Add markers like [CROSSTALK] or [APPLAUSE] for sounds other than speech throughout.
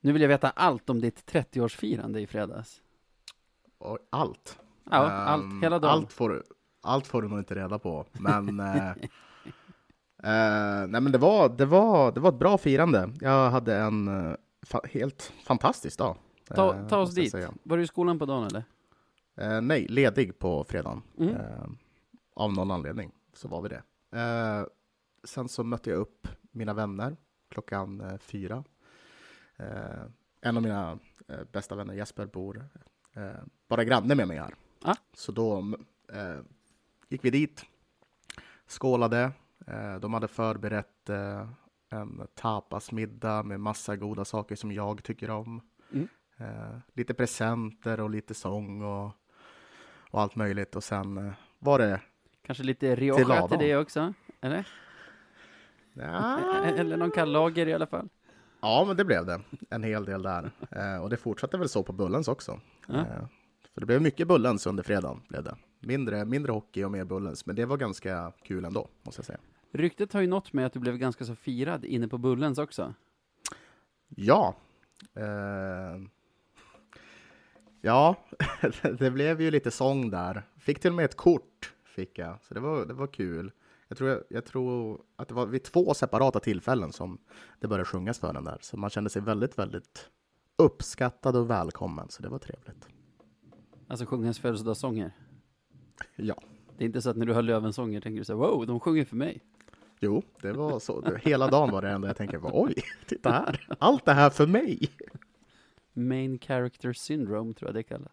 Nu vill jag veta allt om ditt 30-årsfirande i fredags. Allt. Ja, Ehm, allt, hela dagen. Allt får, allt får du nog inte reda på, men... [LAUGHS] eh, nej, men det var, det, var, det var ett bra firande. Jag hade en eh, fa helt fantastisk dag. Ta, ta oss dit. säga. Var du i skolan på dagen eller? Nej, ledig på fredagen. Mm. Av någon anledning så var vi det. Sen så mötte jag upp mina vänner klockan fyra. Eh, en av mina eh, bästa vänner, Jesper, bor eh, bara granne med mig här. Ah. Så då gick vi dit, skålade. De hade förberett en tapasmiddag med massa goda saker som jag tycker om. Mm. Eh, lite presenter och lite sång och, och allt möjligt. Och sen eh, var det... Kanske lite Rioja till, lagom. det också? Eller? Ja, Eller någon kall lager i alla fall? Ja, men det blev det. En hel del där. Eh, och det fortsatte väl så på Bullens också. Ja. Eh, för det blev mycket Bullens under fredagen. Blev det. Mindre, mindre hockey och mer Bullens. Men det var ganska kul ändå, måste jag säga. Ryktet har ju nått mig att du blev ganska så firad inne på Bullens också. Ja. Eh, ja, [LAUGHS] det blev ju lite sång där. Fick till och med ett kort, fick jag. Så det var, det var kul. Jag tror, jag tror att det var vid två separata tillfällen som det började sjungas för den där. Så man kände sig väldigt, väldigt uppskattad och välkommen. Så det var trevligt. Alltså sjungas födelsedagssånger. Ja, Det är inte så att när du hör Lövensånger tänker du så här, wow, de sjunger för mig. jo, det var så. Hela dagen var det enda jag tänkte, oj, titta här. Allt det här för mig. Main character syndrome tror jag det kallas.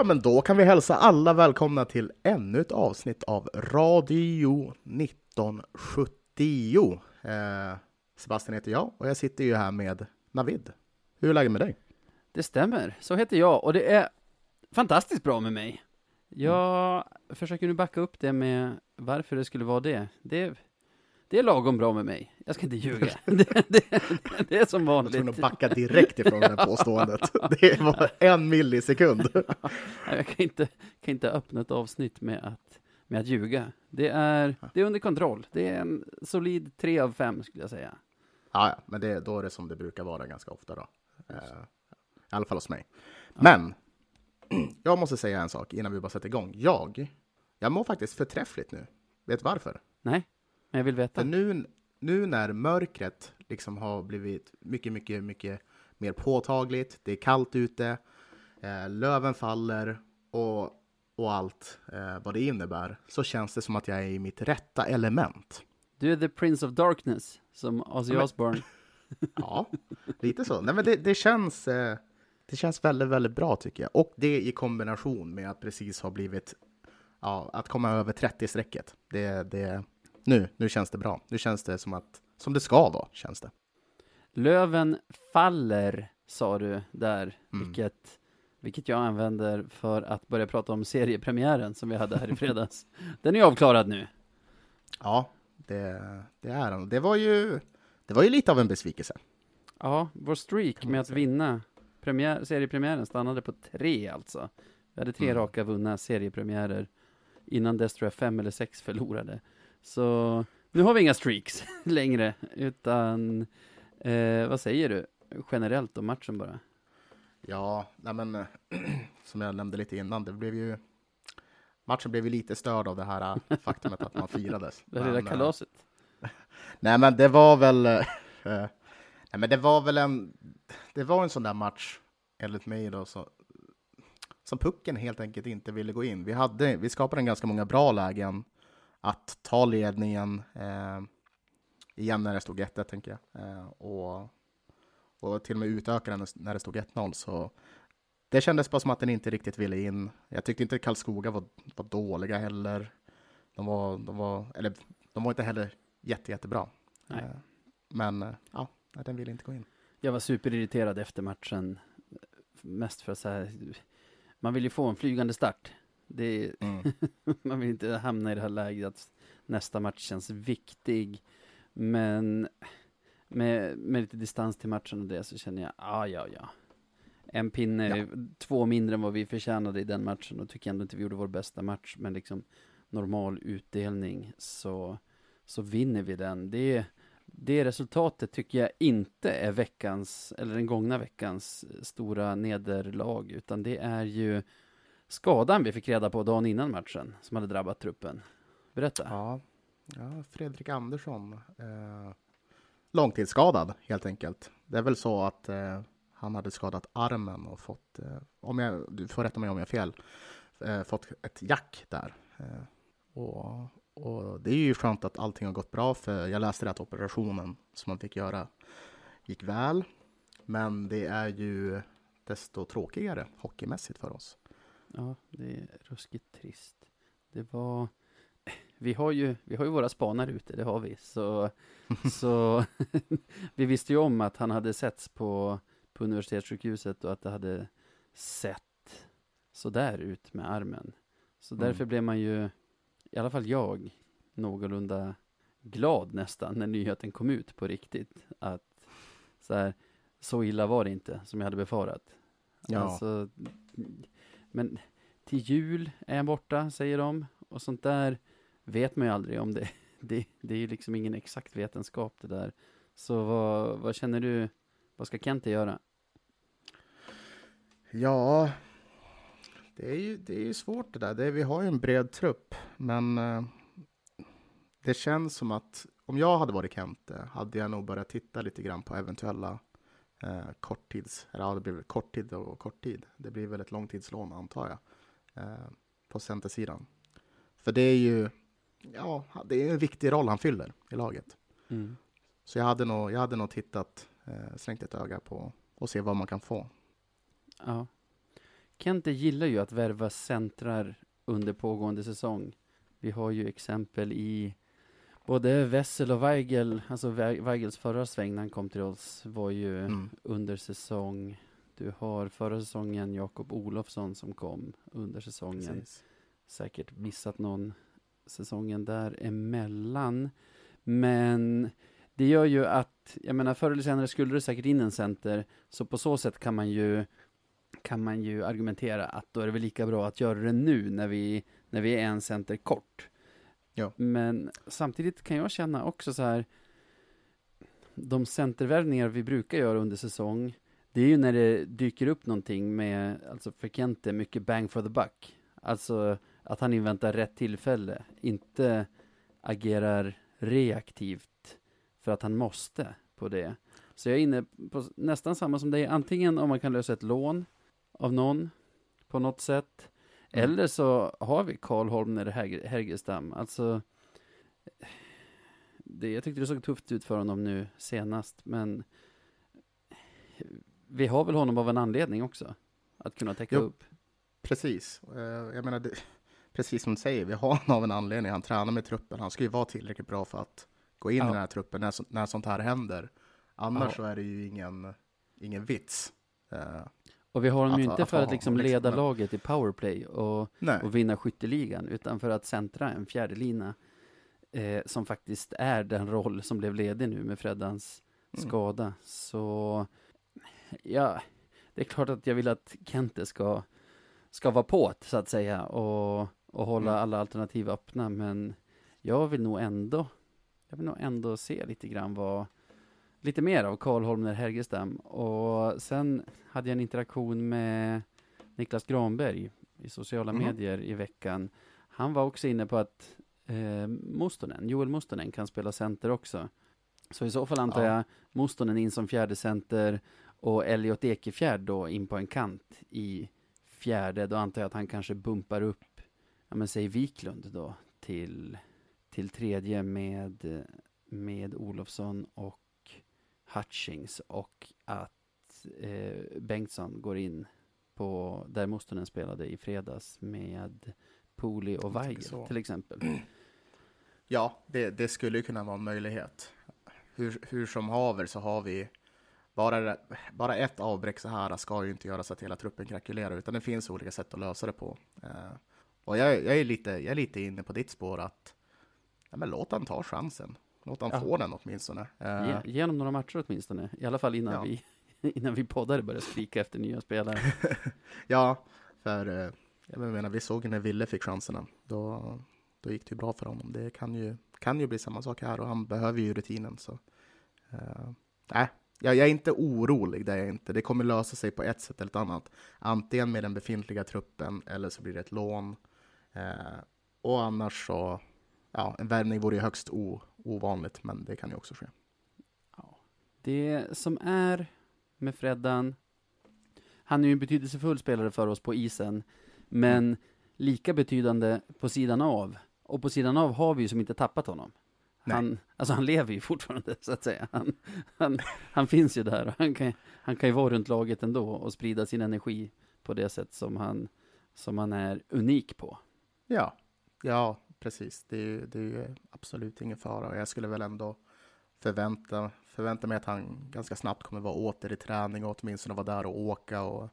Ja, men då kan vi hälsa alla välkomna till ännu ett avsnitt av Radio 1970. Eh, Sebastian heter jag och jag sitter ju här med Navid. Hur är läget med dig? Det stämmer, så heter jag och det är fantastiskt bra med mig. Jag försöker nu backa upp det med varför det skulle vara det. Det, det är lagom bra med mig. Jag ska inte ljuga. [LAUGHS] Det, det, det är som Jag var tvungen vanligt. att backa direkt ifrån det påståendet. [LAUGHS] Det var en millisekund. [LAUGHS] Jag kan inte, kan inte öppna ett avsnitt med att, med att ljuga. Det är, det är under kontroll. Det är en solid tre av fem skulle jag säga. Ja, ja, men det, då är det som det brukar vara ganska ofta då. Eh, I alla fall hos mig. Men [CLEARS THROAT] jag måste säga en sak innan vi bara sätter igång. Jag, jag mår faktiskt förträffligt nu. Vet du varför? Nej, men jag vill veta. Nu, nu när mörkret liksom har blivit mycket, mycket, mycket mer påtagligt, det är kallt ute, eh, löven faller och, och allt eh, vad det innebär, så känns det som att jag är i mitt rätta element. Du är the prince of darkness, som Ozzy men- Osbourne. [LAUGHS] Ja, lite så. Nej, men det, det, känns, eh, det känns väldigt, väldigt bra tycker jag. Och det i kombination med att precis ha blivit, ja, att komma över 30-strecket. Det, det, nu, nu känns det bra. Nu känns det som att, som det ska vara, känns det. Löven faller, sa du där, Mm. vilket, vilket jag använder för att börja prata om seriepremiären som vi hade här i fredags. [LAUGHS] Den är avklarad nu. Ja, det, det är han. Det var ju, det var ju lite av en besvikelse. Ja, vår streak med att vinna premiär, seriepremiären stannade på tre alltså. Vi hade tre Mm. raka vunna seriepremiärer. Innan dess tror jag fem eller sex förlorade. Så nu har vi inga streaks [LAUGHS] längre, utan eh, vad säger du generellt om matchen bara? Ja, nej men [CLEARS THROAT] som jag nämnde lite innan, det blev ju Matchen blev ju lite störd av det här eh, [LAUGHS] faktumet att man firades. Det lilla Men, eh, kalaset. [LAUGHS] Nej, men det var väl... eh, nej, men det var väl en... Det var en sån där match, enligt mig då, så, som pucken helt enkelt inte ville gå in. Vi, hade, vi skapade en ganska många bra lägen att ta ledningen eh, igen när det stod 1-1, tänker jag. Eh, och, och till och med utöka den när det stod 1-0. Så det kändes bara som att den inte riktigt ville in. Jag tyckte inte Karlskoga var, var dåliga heller. De var, de var, eller de var inte heller jätte, jättebra. Nej. Eh, Men eh, ja, den ville inte gå in. Jag var superirriterad efter matchen. Mest för att så här, man vill ju få en flygande start. Är, Mm. [LAUGHS] man vill inte hamna i det här läget att nästa match känns viktig. Men med, med lite distans till matchen och det så känner jag, ja, ja, ja. En pinne, Ja. två mindre än vad vi förtjänade i den matchen och tycker ändå inte vi gjorde vår bästa match. Men liksom normal utdelning så, så vinner vi den. Det, det resultatet tycker jag inte är veckans, eller den gångna veckans stora nederlag, utan det är ju skadan vi fick reda på dagen innan matchen som hade drabbat truppen. Berätta. Ja, ja Fredrik Andersson. Eh, långtidsskadad helt enkelt. Det är väl så att eh, han hade skadat armen och fått, eh, om jag, du får rätta mig om jag har fel, eh, fått ett jack där. Eh, och, och det är ju skönt att allting har gått bra för jag läste att operationen som man fick göra gick väl. Men det är ju desto tråkigare hockeymässigt för oss. Ja, det är ruskigt trist. Det var... [CLEARS THROAT] Vi har ju, vi har ju våra spanar ute, det har vi. Så, [LAUGHS] så [LAUGHS] vi visste ju om att han hade setts på, på universitetssjukhuset och att det hade sett sådär ut med armen. Så Mm. därför blev man ju, i alla fall jag, någorlunda glad nästan när nyheten kom ut på riktigt. Att så här, så illa var det inte som jag hade befarat. Ja. Alltså, men till jul är han borta, säger de. Och sånt där vet man ju aldrig om det. [LAUGHS] Det, det är ju liksom ingen exakt vetenskap det där. Så vad, vad känner du, vad ska Kente göra? Ja, det är ju, det är ju svårt det där. Det är, vi har ju en bred trupp, men eh, det känns som att om jag hade varit Kente eh, hade jag nog börjat titta lite grann på eventuella eh, korttids, eller ja, det blir väl korttid och korttid. Det blir väl ett långtidslån antar jag, eh, på centersidan. För det är ju, ja, det är en viktig roll han fyller i laget. Mm. Så jag hade nog, jag hade nog tittat, eh, slängt ett öga på och se vad man kan få. Ja. Kente gillar ju att värva centrar under pågående säsong. Vi har ju exempel i både Wessel och Weigel, alltså We- Weigels förra sväng när han kom till oss var ju Mm. under säsong. Du har förra säsongen Jakob Olofsson som kom under säsongen. Precis. Säkert missat någon säsongen däremellan. Men det gör ju att, jag menar förr eller senare skulle det säkert in en center. Så på så sätt kan man ju kan man ju argumentera att då är det väl lika bra att göra det nu när vi, när vi är en center kort. Ja. Men samtidigt kan jag känna också så här, de centervärvningar vi brukar göra under säsong, det är ju när det dyker upp någonting med, alltså för Kente, mycket bang for the buck. Alltså att han inväntar rätt tillfälle, inte agerar reaktivt för att han måste på det. Så jag är inne på nästan samma som dig, antingen om man kan lösa ett lån av någon på något sätt, eller så har vi Karl Holmner Herge- Hergestam. Alltså, det, jag tyckte det såg tufft ut för honom nu senast, men vi har väl honom av en anledning också, att kunna täcka Jo. upp. Precis. Eh, Jag menar, det, precis som du säger, vi har honom av en anledning. Han tränar med truppen. Han ska ju vara tillräckligt bra för att gå in Ja. i den här truppen när, när sånt här händer. Annars Ja. så är det ju ingen, ingen vits. Och vi har honom ju Att- inte för att liksom liksom, leda men- laget i powerplay och, och vinna skytteligan, utan för att centra en fjärde lina eh, som faktiskt är den roll som blev ledig nu med Freddans Mm. skada. Så ja, det är klart att jag vill att Kente ska, ska vara på så att säga och, och hålla Mm. alla alternativ öppna, men jag vill nog ändå, jag vill nog ändå se lite grann vad, lite mer av Karl Holmner Hergestam och sen hade jag en interaktion med Niklas Granberg i sociala Mhm. medier i veckan. Han var också inne på att eh, Mustonen, Joel Mustonen kan spela center också. Så i så fall antar Ja. jag Mustonen in som fjärde center och Elliot Ekefjärd då in på en kant i fjärde. Då antar jag att han kanske bumpar upp, ja men säg Wiklund då, till, till tredje med, med Olofsson och Hutchings och att eh, Bengtsson går in på där Mustonen spelade i fredags med Pooley och så. till exempel. [CLEARS THROAT] Ja, det, det skulle ju kunna vara en möjlighet. Hur, hur som haver så har vi bara, bara ett avbräck så här ska ju inte göra så att hela truppen krackelerar, utan det finns olika sätt att lösa det på. Eh, och jag, jag, är lite, jag är lite inne på ditt spår att ja, men låt han ta chansen. Låt han Ja. få den åtminstone. Eh, Ge, ge honom några matcher åtminstone. I alla fall innan Ja. vi [LAUGHS] innan vi poddare börjar skrika efter nya spelare. [LAUGHS] Ja, för eh, jag menar, vi såg när Ville fick chanserna. Då, då gick det ju bra för honom. Det kan ju, kan ju bli samma sak här och han behöver ju rutinen. Så. eh, nej, jag, jag är inte orolig, det är jag inte. Det kommer lösa sig på ett sätt eller ett annat. Antingen med den befintliga truppen eller så blir det ett lån. Eh, och annars så, ja, en värvning vore ju högst o, ovanligt, men det kan ju också ske. Det som är med Freddan, han är ju en betydelsefull spelare för oss på isen, men lika betydande på sidan av. Och på sidan av har vi ju som inte tappat honom. Nej. Han, alltså han lever ju fortfarande, så att säga. Han, han, han finns ju där och han kan, han kan ju vara runt laget ändå och sprida sin energi på det sätt som han, som han är unik på. Ja, ja precis. Det är, det är absolut ingen fara. Och jag skulle väl ändå förvänta, förvänta mig att han ganska snabbt kommer vara åter i träning och åtminstone vara där och åka och,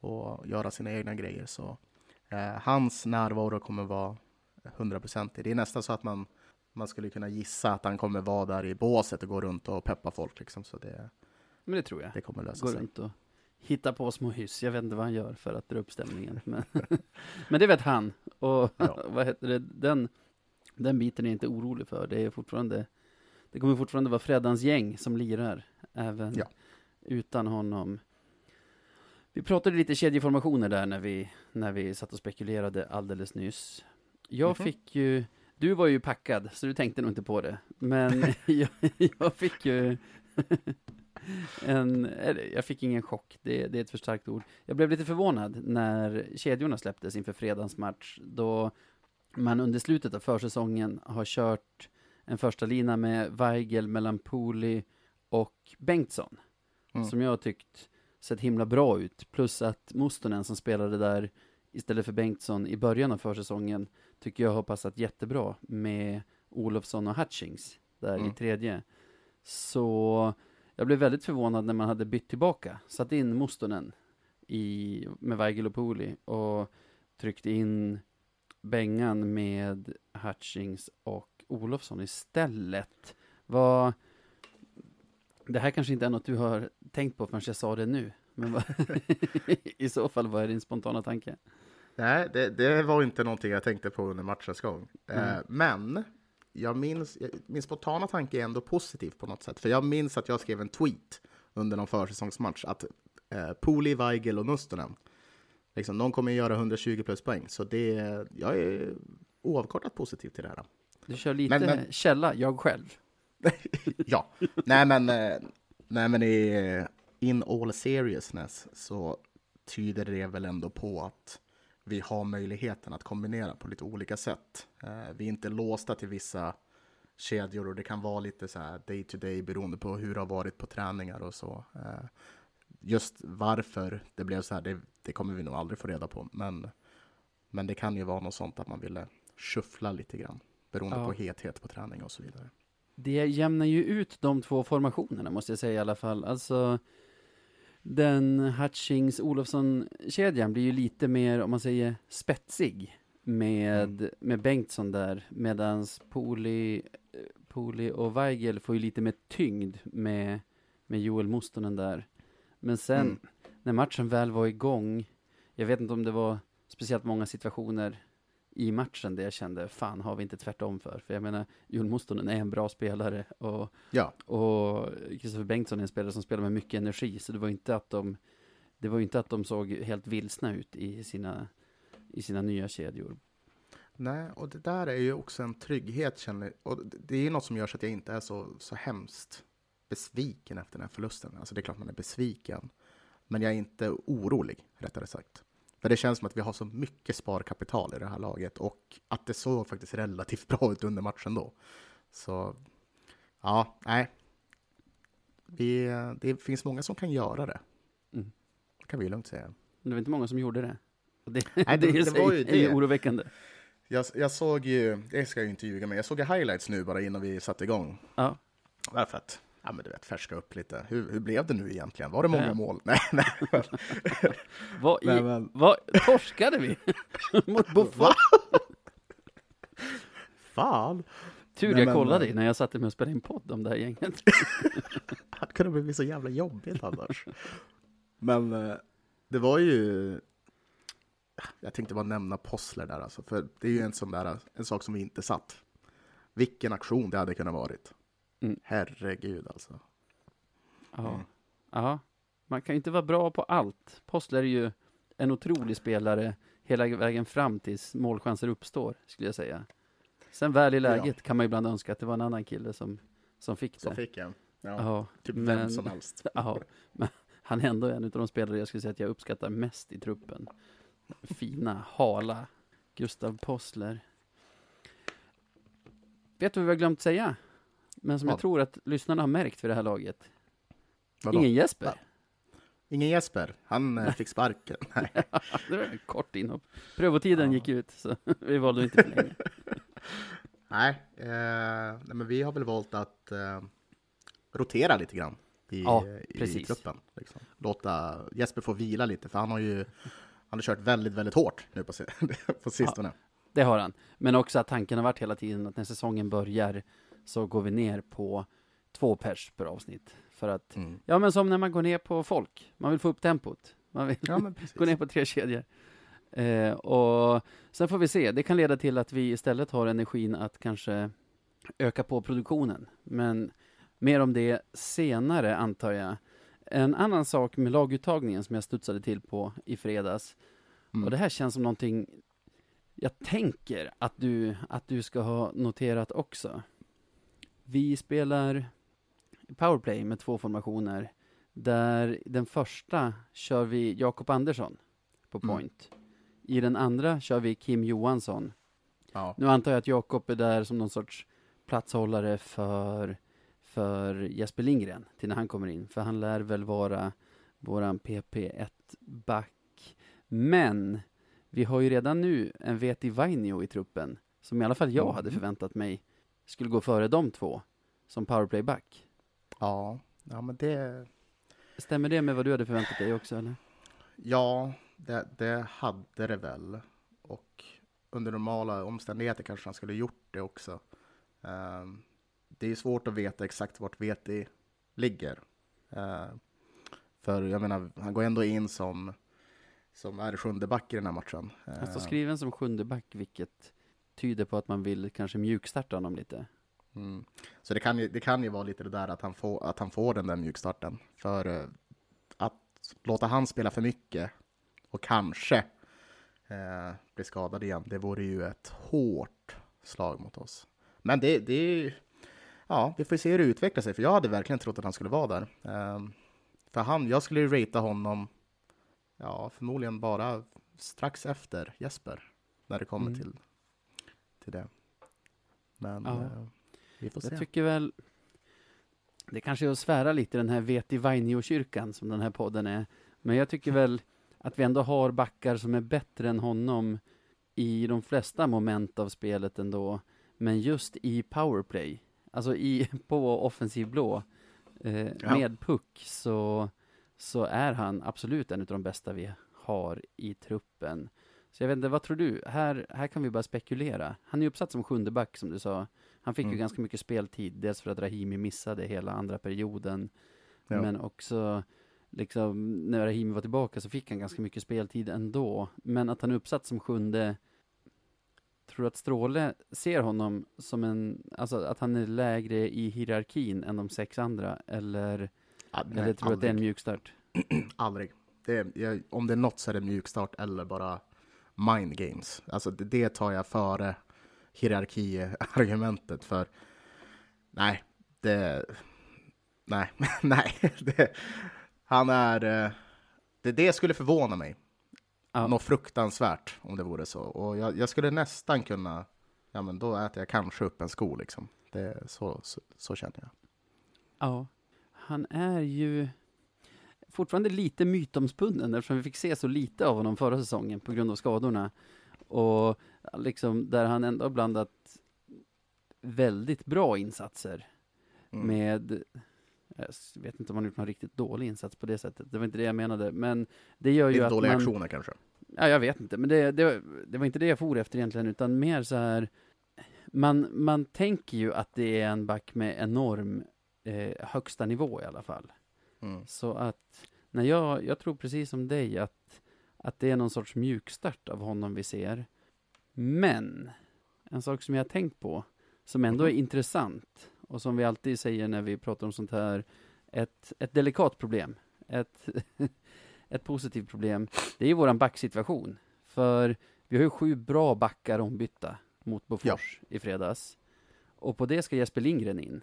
och göra sina egna grejer. Så eh, hans närvaro kommer vara hundraprocentig. Det är nästan så att man, man skulle kunna gissa att han kommer vara där i båset och gå runt och peppa folk. Liksom. Så det, Men det tror jag. det kommer lösa Går sig. runt och hittar på små hyss. Jag vet inte vad han gör för att dra upp stämningen. Men, [LAUGHS] men det vet han. Och Ja. [LAUGHS] vad heter det? Den, den biten är jag inte orolig för. Det är fortfarande det kommer fortfarande vara Freddans gäng som lirar. Även Ja. utan honom. Vi pratade lite kedjeformationer där när vi, när vi satt och spekulerade alldeles nyss. Jag Mhm. fick ju, du var ju packad, så du tänkte nog inte på det. Men [LAUGHS] jag, jag fick ju en, jag fick ingen chock, det, det är ett för starkt ord. Jag blev lite förvånad när kedjorna släpptes inför fredagens match, då man under slutet av försäsongen har kört en första lina med Weigel mellan Poli och Bengtsson, Mm. som jag tyckt sett himla bra ut. Plus att Mustonen som spelade där istället för Bengtsson i början av försäsongen tycker jag har passat jättebra med Olofsson och Hutchings där Mm. i tredje. Så jag blev väldigt förvånad när man hade bytt tillbaka, satt in Mustonen i, med Weigel och Poli och tryckte in Bengan med Hutchings och Olofsson istället. Vad... Det här kanske inte är något du har tänkt på förrän jag sa det nu. Men vad... [LAUGHS] i så fall, vad är din spontana tanke? Nej, det, det var inte någonting jag tänkte på under matchens gång. Eh, Mm. men jag minns, min spontana tanke är ändå positiv på något sätt. För jag minns att jag skrev en tweet under någon försäsongsmatch att eh, Poli, Weigel och Mustonen, liksom, de kommer göra 120 plus poäng. Så det, jag är oavkortat positiv till det här. Du kör lite Men- men- källa, jag själv. [LAUGHS] ja, nej men, eh, nej men i in all seriousness så tyder det väl ändå på att vi har möjligheten att kombinera på lite olika sätt. Eh, vi är inte låsta till vissa kedjor och det kan vara lite så här day to day beroende på hur det har varit på träningar och så. Eh, just varför det blev så här, det, det kommer vi nog aldrig få reda på. Men, men det kan ju vara något sånt att man ville shuffla lite grann beroende Ja. på hethet på träning och så vidare. Det jämnar ju ut de två formationerna måste jag säga i alla fall. Alltså den Hutchings-Olofsson-kedjan blir ju lite mer, om man säger spetsig med, med Bengtsson där, medans Poli, eh, Poli och Weigel får ju lite mer tyngd med, med Joel Mustonen där. Men sen, Mm. när matchen väl var igång, jag vet inte om det var speciellt många situationer i matchen där jag kände, fan har vi inte tvärtom för? För jag menar, Joel Mustonen är en bra spelare och Ja, och Kristoffer Bengtsson är en spelare som spelar med mycket energi, så det var inte att de det var inte att de såg helt vilsna ut i sina, i sina nya kedjor. Nej, och det där är ju också en trygghet känner Och det- det är ju något som gör så att jag inte är så, så hemskt besviken efter den här förlusten. Alltså det är klart man är besviken. Men jag är inte orolig, rättare sagt. För det känns som att vi har så mycket sparkapital i det här laget och att det såg faktiskt relativt [LAUGHS] bra ut under matchen då. Så, ja, nej. Vi, det finns många som kan göra det. Mm. Det kan vi lugnt säga. Men det var inte många som gjorde det. [LAUGHS] Det, Nej, det, det- var ju är det. oroväckande. Jag, jag såg ju, det ska jag ju inte ljuga med, jag såg ju highlights nu bara innan vi satte igång. Ja. Varför att, ja men du vet, färska upp lite. Hur, hur blev det nu egentligen? Var det många Ja. mål? [LAUGHS] Nej, nej. [LAUGHS] Vad, i, Nej, men- vad torskade vi? [LAUGHS] Mot Buffon? Fan! Tur Nej, jag men- kollade när jag satte mig och spelade in podd om det här gänget. Det kunde bli så jävla jobbigt annars. Men eh, det var ju... Jag tänkte bara nämna Possler där alltså, för det är ju en sån där, en sak som vi inte satt. Vilken aktion det hade kunnat varit. Mm. Herregud alltså. Ja. Mm. ja, man kan ju inte vara bra på allt. Postler är ju en otrolig spelare hela vägen fram tills målchanser uppstår, skulle jag säga. Sen väl i läget kan man ibland önska att det var en annan kille som, som fick det. fick jag. Ja, Ja, typ men- vem som helst. [LAUGHS] ja, men han är ändå en av de spelare jag skulle säga att jag uppskattar mest i truppen. Fina, hala Gustav Postler. Vet du vad vi har glömt säga? Men som jag tror att lyssnarna har märkt vid det här laget. Vadå? Ingen Jesper. Va? Ingen Jesper, han eh, fick sparken. [LAUGHS] Nej. det var ett kort inhopp. Prövotiden Ja. gick ut, så [LAUGHS] vi valde inte förlänga. [LAUGHS] Nej, eh, nej, men vi har väl valt att eh, rotera lite grann i, Ja, i truppen. Liksom. Låta Jesper få vila lite, för han har ju han har kört väldigt, väldigt hårt nu på, på sistone. Det har han. Men också att tanken har varit hela tiden att när säsongen börjar så går vi ner på två pers per avsnitt. För att, Mm. ja men som när man går ner på folk. Man vill få upp tempot. Man vill Ja, [LAUGHS] gå ner på tre kedjor. Eh, och sen får vi se. Det kan leda till att vi istället har energin att kanske öka på produktionen. Men mer om det senare antar jag. En annan sak med laguttagningen som jag studsade till på i fredags. Mm. Och det här känns som någonting jag tänker att du, att du ska ha noterat också. Vi spelar powerplay med två formationer. Där den första kör vi Jakob Andersson på Mm. point. I den andra kör vi Kim Johansson. Ja. Nu antar jag att Jakob är där som någon sorts platshållare för, för Jesper Lindgren till när han kommer in. För han lär väl vara våran PP1-back. Men vi har ju redan nu en Veti Vainio i truppen. Som i alla fall jag Mm. hade förväntat mig skulle gå före de två som powerplay-back. Ja. ja, men det, Stämmer det med vad du hade förväntat dig också eller? ja det, det hade det väl. Och under normala omständigheter kanske han skulle gjort det också. Ehm, det är svårt att veta exakt vart Veti ligger. Ehm, för jag menar, han går ändå in som, som är sjunde back i den här matchen. Han står Ehm, skriven som sjunde back, vilket tyder på att man vill kanske mjukstarta honom lite. Mm. Så det kan, ju, det kan ju vara lite det där att han får, att han får den där mjukstarten. För eh, att låta han spela för mycket och kanske eh, bli skadad igen, det vore ju ett hårt slag mot oss. Men det, det är ju- ja, vi får se hur det utvecklar sig, för jag hade verkligen trott att han skulle vara där. Ehm, för han, jag skulle ju ratea honom, ja, förmodligen bara strax efter Jesper, när det kommer Mm. till, till det. Men Ja. eh, vi får se. Jag tycker väl, det kanske är att svära lite den här Veti Vainio-kyrkan som den här podden är. Men jag tycker väl att vi ändå har backar som är bättre än honom i de flesta moment av spelet ändå. Men just i powerplay, alltså i, [LAUGHS] på offensiv blå, eh, Ja. med puck så, så är han absolut en av de bästa vi har i truppen. Så jag vet inte, vad tror du? Här, här kan vi bara spekulera. Han är uppsatt som sjunde back som du sa. Han fick ju Mm. ganska mycket speltid, dels för att Rahimi missade hela andra perioden, Ja. men också liksom när Rahimi var tillbaka så fick han ganska mycket speltid ändå. Men att han är uppsatt som sjunde, tror du att Stråle ser honom som en, alltså att han är lägre i hierarkin än de sex andra, eller, Ja, nej, eller tror du att det är en mjukstart? [CLEARS THROAT] aldrig. Det är, jag, om det är något så är det mjukstart eller bara mind games. Alltså det, det tar jag före hierarkiargumentet för nej, det nej, [LAUGHS] nej, det, han är eh, det, det skulle förvåna mig. Ja. Något fruktansvärt om det vore så. Och jag, jag skulle nästan kunna, ja men då äter jag kanske upp en sko liksom. Det, så, så, så känner jag. Ja, han är ju fortfarande lite mytomspunnen eftersom vi fick se så lite av honom förra säsongen på grund av skadorna. Och liksom där han ändå har blandat väldigt bra insatser Mm. med jag vet inte om han har gjort någon riktigt dålig insats på det sättet. Det var inte det jag menade. Men det gör ju Lite att dåliga man... aktioner kanske. Ja, jag vet inte, men det, det, det var inte det jag for efter egentligen, utan mer så här, man, man tänker ju att det är en back med enorm eh, högsta nivå i alla fall. Mm. Så att, när jag, jag tror precis som dig att, att det är någon sorts mjukstart av honom vi ser. Men, en sak som jag har tänkt på, som ändå är intressant, och som vi alltid säger när vi pratar om sånt här, ett, ett delikat problem, ett, [LAUGHS] ett positivt problem, det är ju våran backsituation. För vi har ju sju bra backar ombytta mot Bofors i fredags. Och på det ska Jesper Lindgren in.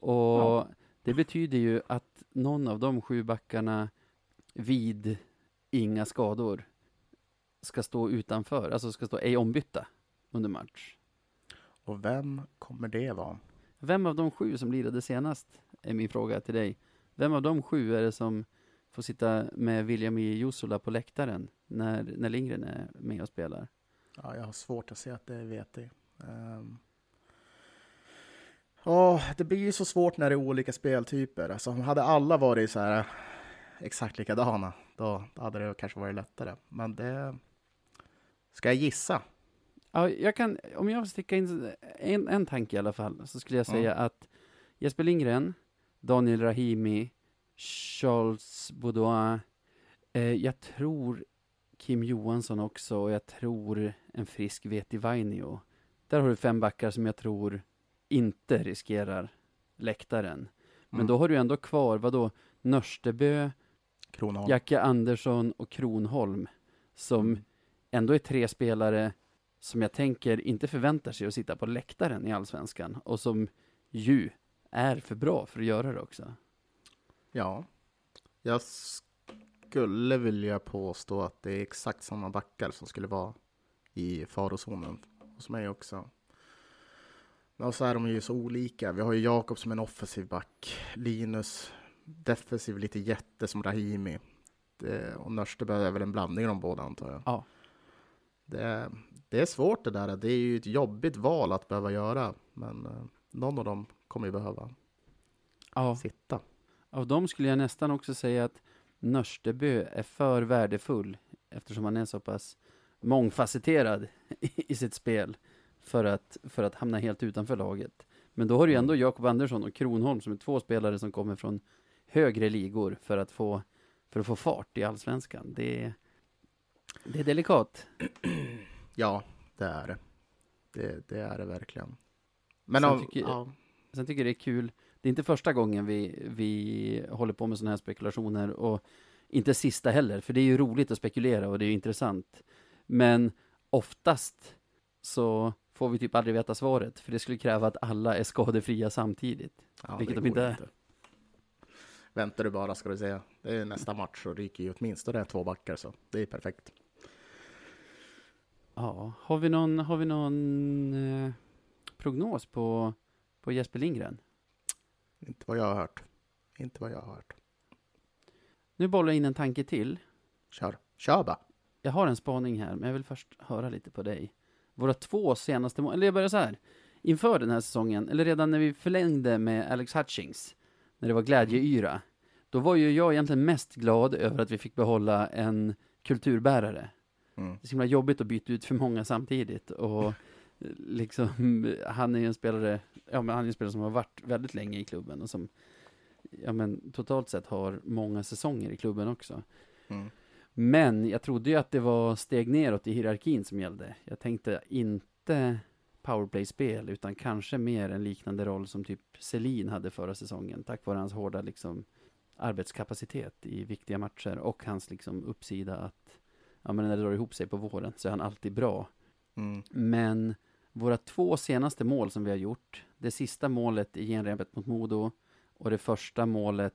Och Ja. det betyder ju att någon av de sju backarna vid inga skador ska stå utanför, alltså ska stå ej ombytta under match. Och vem kommer det vara? Vem av de sju som lirade senast är min fråga till dig. Vem av de sju är det som får sitta med William E. Jusula på läktaren när, när Lindgren är med och spelar? Ja, jag har svårt att se att det är VT. Um, ja, det blir ju så svårt när det är olika speltyper. Alltså, hade alla varit så här exakt likadana, då hade det kanske varit lättare. Men det... Ska jag gissa? Ja, jag kan, om jag sticker in en, en tanke i alla fall, så skulle jag Ja. säga att Jesper Lindgren, Daniel Rahimi, Charles Baudouin, eh, jag tror Kim Johansson också, och jag tror en frisk Veti Vainio. Där har du fem backar som jag tror inte riskerar läktaren. Men Mm. då har du ändå kvar, vadå, Nörstebö, Kronholm. Jacke Andersson och Kronholm, som Mm. ändå är tre spelare som jag tänker inte förväntar sig att sitta på läktaren i Allsvenskan och som ju är för bra för att göra det också. Ja. Jag skulle vilja påstå att det är exakt samma backar som skulle vara i farozonen hos mig också. Men så är de ju så olika. Vi har ju Jakob som en offensiv back, Linus defensiv, lite jätte som Rahimi. Det, och Nörstebö är väl en blandning av de båda antar jag. Ja. Det, det är svårt det där. Det är ju ett jobbigt val att behöva göra. Men eh, någon av dem kommer ju behöva Ja, sitta. av dem skulle jag nästan också säga att Nörstebö är för värdefull eftersom han är så pass mångfacetterad [LAUGHS] i sitt spel för att, för att hamna helt utanför laget. Men då har du ju ändå Jakob Andersson och Kronholm som är två spelare som kommer från högre ligor för att få, för att få fart i allsvenskan. Det det är delikat. [CLEARS THROAT] Ja, det är det. Det, det är det verkligen. Men Sen av, tycker- ja, Sen tycker jag det är kul, det är inte första gången vi, vi håller på med sådana här spekulationer och inte sista heller, för det är ju roligt att spekulera och det är ju intressant. Men oftast så får vi typ aldrig veta svaret, för det skulle kräva att alla är skadefria samtidigt. ja, vilket de inte är. Väntar du bara ska du säga. Det är nästa match så ryker ju åtminstone två backar så det är perfekt. Ja, har vi någon, har vi någon eh, prognos på, på Jesper Lindgren? Inte vad jag har hört. Inte vad jag har hört. Nu bollar jag in en tanke till. Kör. Kör bara. Jag har en spaning här, men jag vill först höra lite på dig. Våra två senaste mål, eller jag börjar så här. Inför den här säsongen, eller redan när vi förlängde med Alex Hutchings, när det var glädjeyra, då var ju jag egentligen mest glad över att vi fick behålla en kulturbärare. Mm. Det är så himla jobbigt att byta ut för många samtidigt och liksom, han är ju en spelare, ja men han är en spelare som har varit väldigt länge i klubben och som, ja men totalt sett har många säsonger i klubben också. Mm. Men jag trodde ju att det var steg neråt i hierarkin som gällde. Jag tänkte inte powerplay-spel, utan kanske mer en liknande roll som typ Selin hade förra säsongen, tack vare hans hårda liksom arbetskapacitet i viktiga matcher och hans liksom uppsida att, ja men när det drar ihop sig på våren så är han alltid bra. Mm. Men våra två senaste mål som vi har gjort, det sista målet i genrepet mot Modo och det första målet,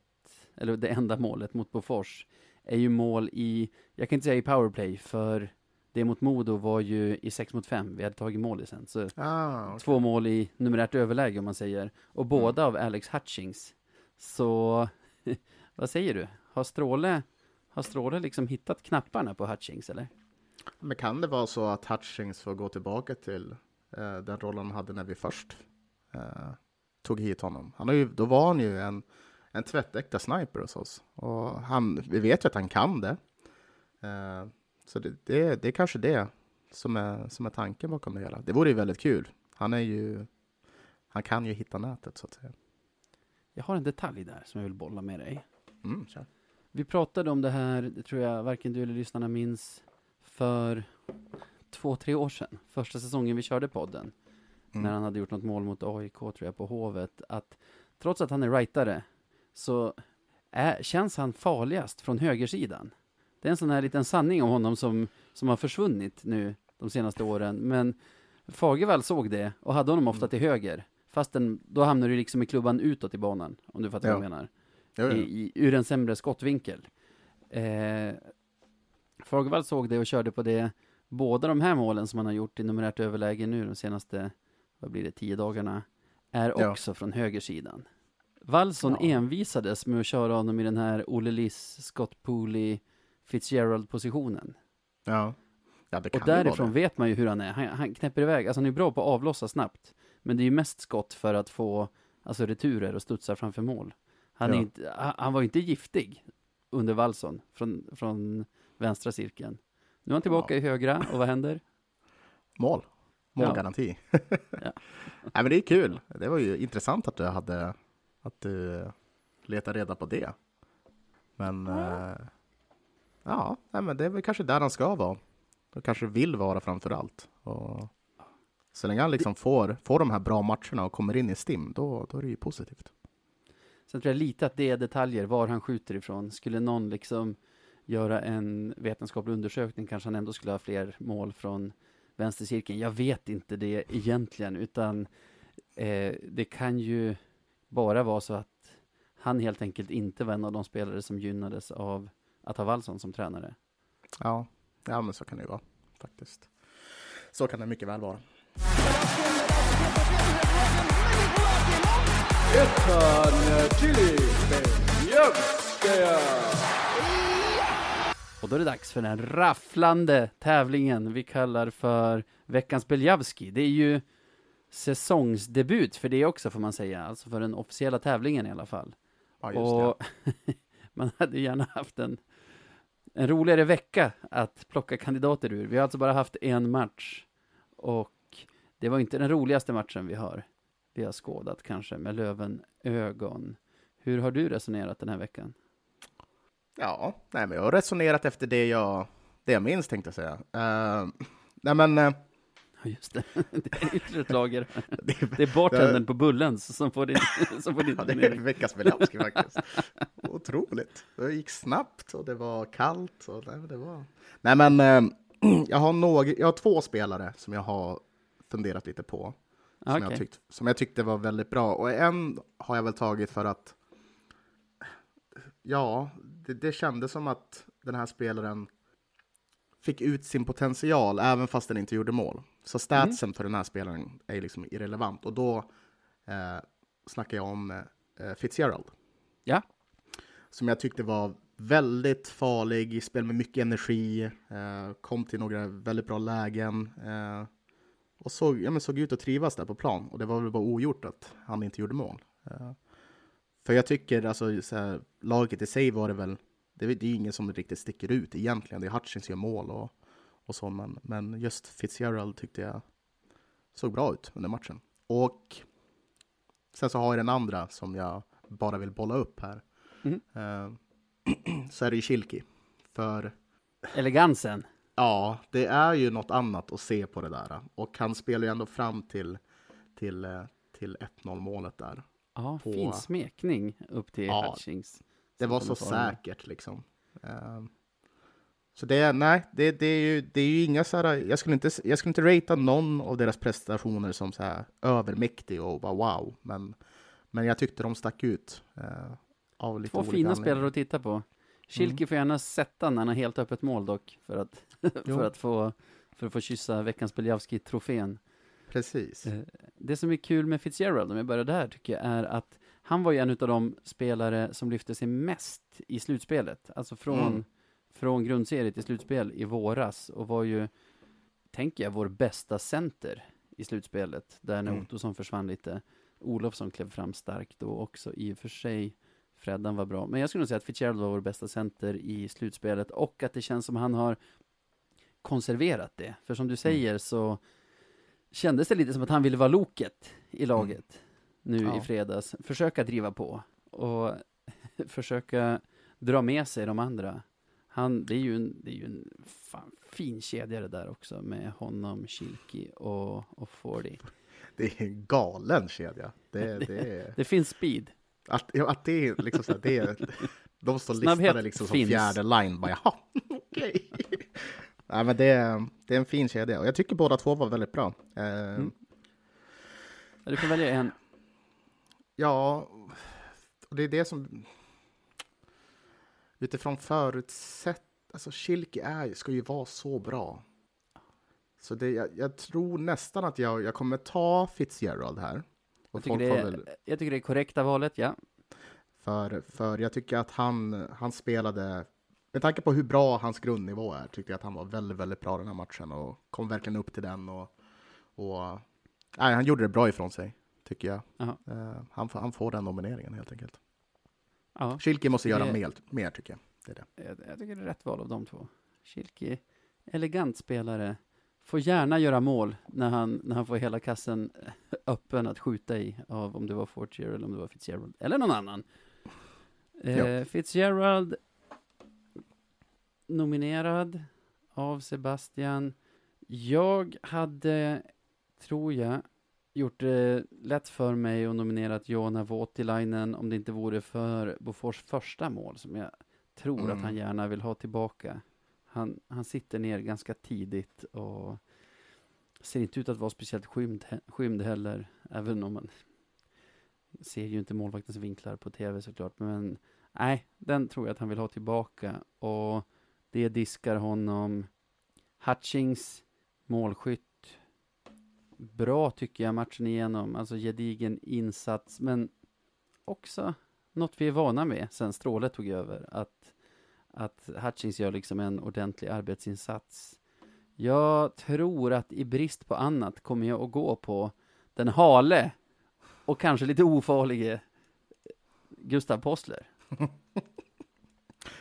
eller det enda målet mot Bofors, är ju mål i, jag kan inte säga i powerplay, för det mot Modo var ju i 6 mot 5, vi hade tagit mål i sen. Så Ah, okej. två mål i numerärt överläge om man säger, och båda av Alex Hutchings. Så, [LAUGHS] vad säger du? Har Stråle, har Stråle liksom hittat knapparna på Hutchings eller? Men kan det vara så att Hutchings får gå tillbaka till eh, den rollen han hade när vi först eh, tog hit honom? Han har ju, då var han ju en, en tvättäkta sniper hos oss. Och han, vi vet ju att han kan det. Eh, så det, det, det är kanske det som är, som är tanken bakom det hela. Det vore ju väldigt kul. Han är ju, han kan ju hitta nätet så att säga. Jag har en detalj där som jag vill bolla med dig. Mm, kör. Vi pratade om det här, det tror jag varken du eller lyssnarna minns, för två, tre år sedan. Första säsongen vi körde podden. Mm. När han hade gjort något mål mot AIK, tror jag, på Hovet. Att trots att han är rightare, så är, känns han farligast från högersidan. Det är en sån här liten sanning om honom som, som har försvunnit nu de senaste åren. Men Fagervall såg det och hade honom ofta till höger. Fastän då hamnar du liksom i klubban utåt i banan, om du fattar vad Ja. jag menar Jo, jo. i, i, ur en sämre skottvinkel. Eh, Fagervall såg det och körde på det. Båda de här målen som han har gjort i numerärt överläge nu de senaste, vad blir det, tio dagarna, är Ja. också från högersidan. Wallson Ja. envisades med att köra honom i den här Olle Liss, Scott Pooley, Fitzgerald-positionen. Ja. ja, det kan Och därifrån vet man ju hur han är. Han, han knäpper iväg, alltså han är bra på att avlossa snabbt. Men det är ju mest skott för att få alltså returer och studsar framför mål. Han, är Ja. inte, han, var ju inte giftig under Wallson från, från vänstra cirkeln. Nu är han tillbaka Ja. i högra och vad händer? Mål. Målgaranti. [LAUGHS] Nej, men det är kul. Det var ju intressant att du hade att du letade reda på det. Men eh, ja, nej, men det är väl kanske där han ska vara. Och kanske vill vara framför allt. Och så länge han liksom får, får de här bra matcherna och kommer in i STIM, då, då är det ju positivt. Sen tror jag lite att det är detaljer, var han skjuter ifrån. Skulle någon liksom göra en vetenskaplig undersökning kanske han ändå skulle ha fler mål från vänstercirkeln. Jag vet inte det egentligen, utan eh, det kan ju bara vara så att han helt enkelt inte var en av de spelare som gynnades av att ha Wallson som tränare. Ja, ja men så kan det ju vara faktiskt. Så kan det mycket väl vara. Och då är det dags för den rafflande tävlingen vi kallar för veckans Beljavski. Det är ju säsongsdebut för det också får man säga, alltså för den officiella tävlingen i alla fall. Ja, just det. Och [LAUGHS] man hade gärna haft en, en roligare vecka att plocka kandidater ur. Vi har alltså bara haft en match och det var inte den roligaste matchen vi har. Vi har skådat kanske med löven ögon. Hur har du resonerat den här veckan? Ja, nej, men jag har resonerat efter det jag, det jag minns tänkte jag säga. Eh, nej men, Ja, just det. [LAUGHS] Det är ytterligare lager. [LAUGHS] det, Det är bartendern på Bullens som får din, [LAUGHS] som får din ja, det är veckans Belowski faktiskt. Otroligt. Det gick snabbt och det var kallt. Och, nej, det var... nej men, eh, [CLEARS THROAT] jag, har någ, jag har två spelare som jag har funderat lite på. Som, Okej. jag tyckt, som jag tyckte var väldigt bra. Och en har jag väl tagit för att Ja, det, det kändes som att den här spelaren fick ut sin potential även fast den inte gjorde mål. Så statsen för den här spelaren är liksom irrelevant. Och då eh, snackar jag om eh, Fitzgerald. Ja. Som jag tyckte var väldigt farlig, spel med mycket energi, eh, kom till några väldigt bra lägen. Eh, och såg, ja, men såg ut att trivas där på plan. Och det var väl bara ogjort att han inte gjorde mål. Eh, för jag tycker, alltså, så här, laget i sig var det väl, det, är- det är ju ingen som riktigt sticker ut egentligen. Det är Hutchins gör mål och, och så, men, men just Fitzgerald tyckte jag såg bra ut under matchen. Och sen så har jag den andra som jag bara vill bolla upp här. Mhm. Eh, [CLEARS THROAT] så är det ju Kilki. För Elegansen. Ja, det är ju något annat att se på det där. Och han spelar ju ändå fram till, till, eh, till 1-0 målet där. Ja, På- fin smekning upp till Ja, Hutchings. Det var så säkert liksom. Ehm, så det, är- nej, det, det, är ju, det är ju inga så här, jag skulle, inte, jag skulle inte ratea någon av deras prestationer som så här övermäktig och bara wow. Men, men jag tyckte de stack ut. eh, av lite Två olika fina spelare att titta på. Kilke får gärna sätta när han har helt öppet mål dock, för att, [LAUGHS] för att, få, för att få kyssa veckans Beljavski-trofén. Precis. Eh, Det som är kul med Fitzgerald, om jag börjar där, tycker jag är att han var ju en av de spelare som lyfte sig mest i slutspelet. Alltså från, Mm. från grundserie till slutspel i våras och var ju, tänker jag, vår bästa center i slutspelet. Där när Mm. Ottosson försvann lite. Olofsson klev fram starkt då också i och för sig. Freddan var bra. Men jag skulle nog säga att Fitzgerald var vår bästa center i slutspelet och att det känns som han har konserverat det. För som du säger så kändes det lite som att han ville vara loket i laget nu Ja. i fredags. Försöka driva på och [LAUGHS] försöka dra med sig de andra. Han, det är ju en, det är ju en fan, fin kedja det där också med honom, Kilki och, och Fordy. Det är en galen kedja. Det, [LAUGHS] det är, Det finns speed. att, att det är liksom så här, det är, de står listade liksom som finns. fjärde line. Bara, jaha, [LAUGHS] okej. Nej, men det, är- det är en fin kedja och jag tycker båda två var väldigt bra. Eh, Mm. Du får välja en. Ja, och det är det som... Utifrån förutsätt... Alltså, Kilke är, ska ju vara så bra. Så det, jag, jag tror nästan att jag, jag kommer ta Fitzgerald här. Jag tycker, är, väl, jag tycker det är korrekta valet, ja. för, för jag tycker att han, han spelade... Med tanke på hur bra hans grundnivå är, tyckte jag att han var väldigt, väldigt bra den här matchen och kom verkligen upp till den. Och, och, nej, han gjorde det bra ifrån sig, tycker jag. Eh, han, får, han får den nomineringen helt enkelt. ja. Kilke måste göra Det- mer, mer tycker jag. Det är det. Jag, jag tycker det är rätt val av de två. Kilki, elegant spelare. Får gärna göra mål när han, när han får hela kassen öppen att skjuta i av om det var Fortier eller om det var Fitzgerald eller någon annan. Eh. Fitzgerald nominerad av Sebastian. Jag hade, tror jag, gjort det lätt för mig och nominerat Joona Voutilainen om det inte vore för Bofors första mål som jag tror Mm. att han gärna vill ha tillbaka. Han, han sitter ner ganska tidigt och ser inte ut att vara speciellt skymd, skymd heller, även om man ser ju inte målvaktens vinklar på tv såklart, men nej, den tror jag att han vill ha tillbaka och det diskar honom. Hutchings, målskytt, bra tycker jag matchen igenom, alltså gedigen insats, men också något vi är vana med sen Stråle tog över, att, att Hutchings gör liksom en ordentlig arbetsinsats. Jag tror att i brist på annat kommer jag att gå på den hale och kanske lite ofarlige Gustav Possler. [LAUGHS]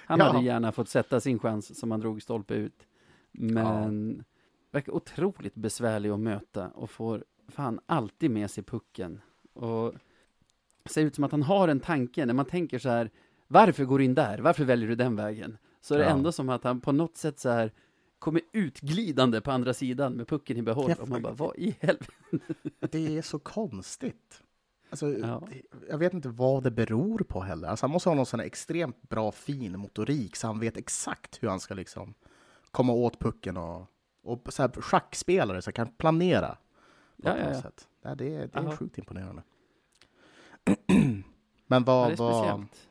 Han Ja. hade gärna fått sätta sin chans som han drog stolpe ut. Men verkar otroligt besvärlig att möta och får fan alltid med sig pucken. Och ser ut som att han har en tanke när man tänker så här, varför går du in där? Varför väljer du den vägen? Så är det Ja. ändå som att han på något sätt så här kommer utglidande på andra sidan med pucken i behåll. Och man bara, vad i helvete? Det är så konstigt. Alltså, Ja. Jag vet inte vad det beror på heller. Alltså, han måste ha någon sån här extremt bra fin motorik så han vet exakt hur han ska liksom komma åt pucken och, och så här, schackspelare så kan planera. På Ja, ja, ja. Sätt. Ja, det, är- det är Aha. sjukt imponerande. [CLEARS THROAT] Men Ja, vad det är speciellt.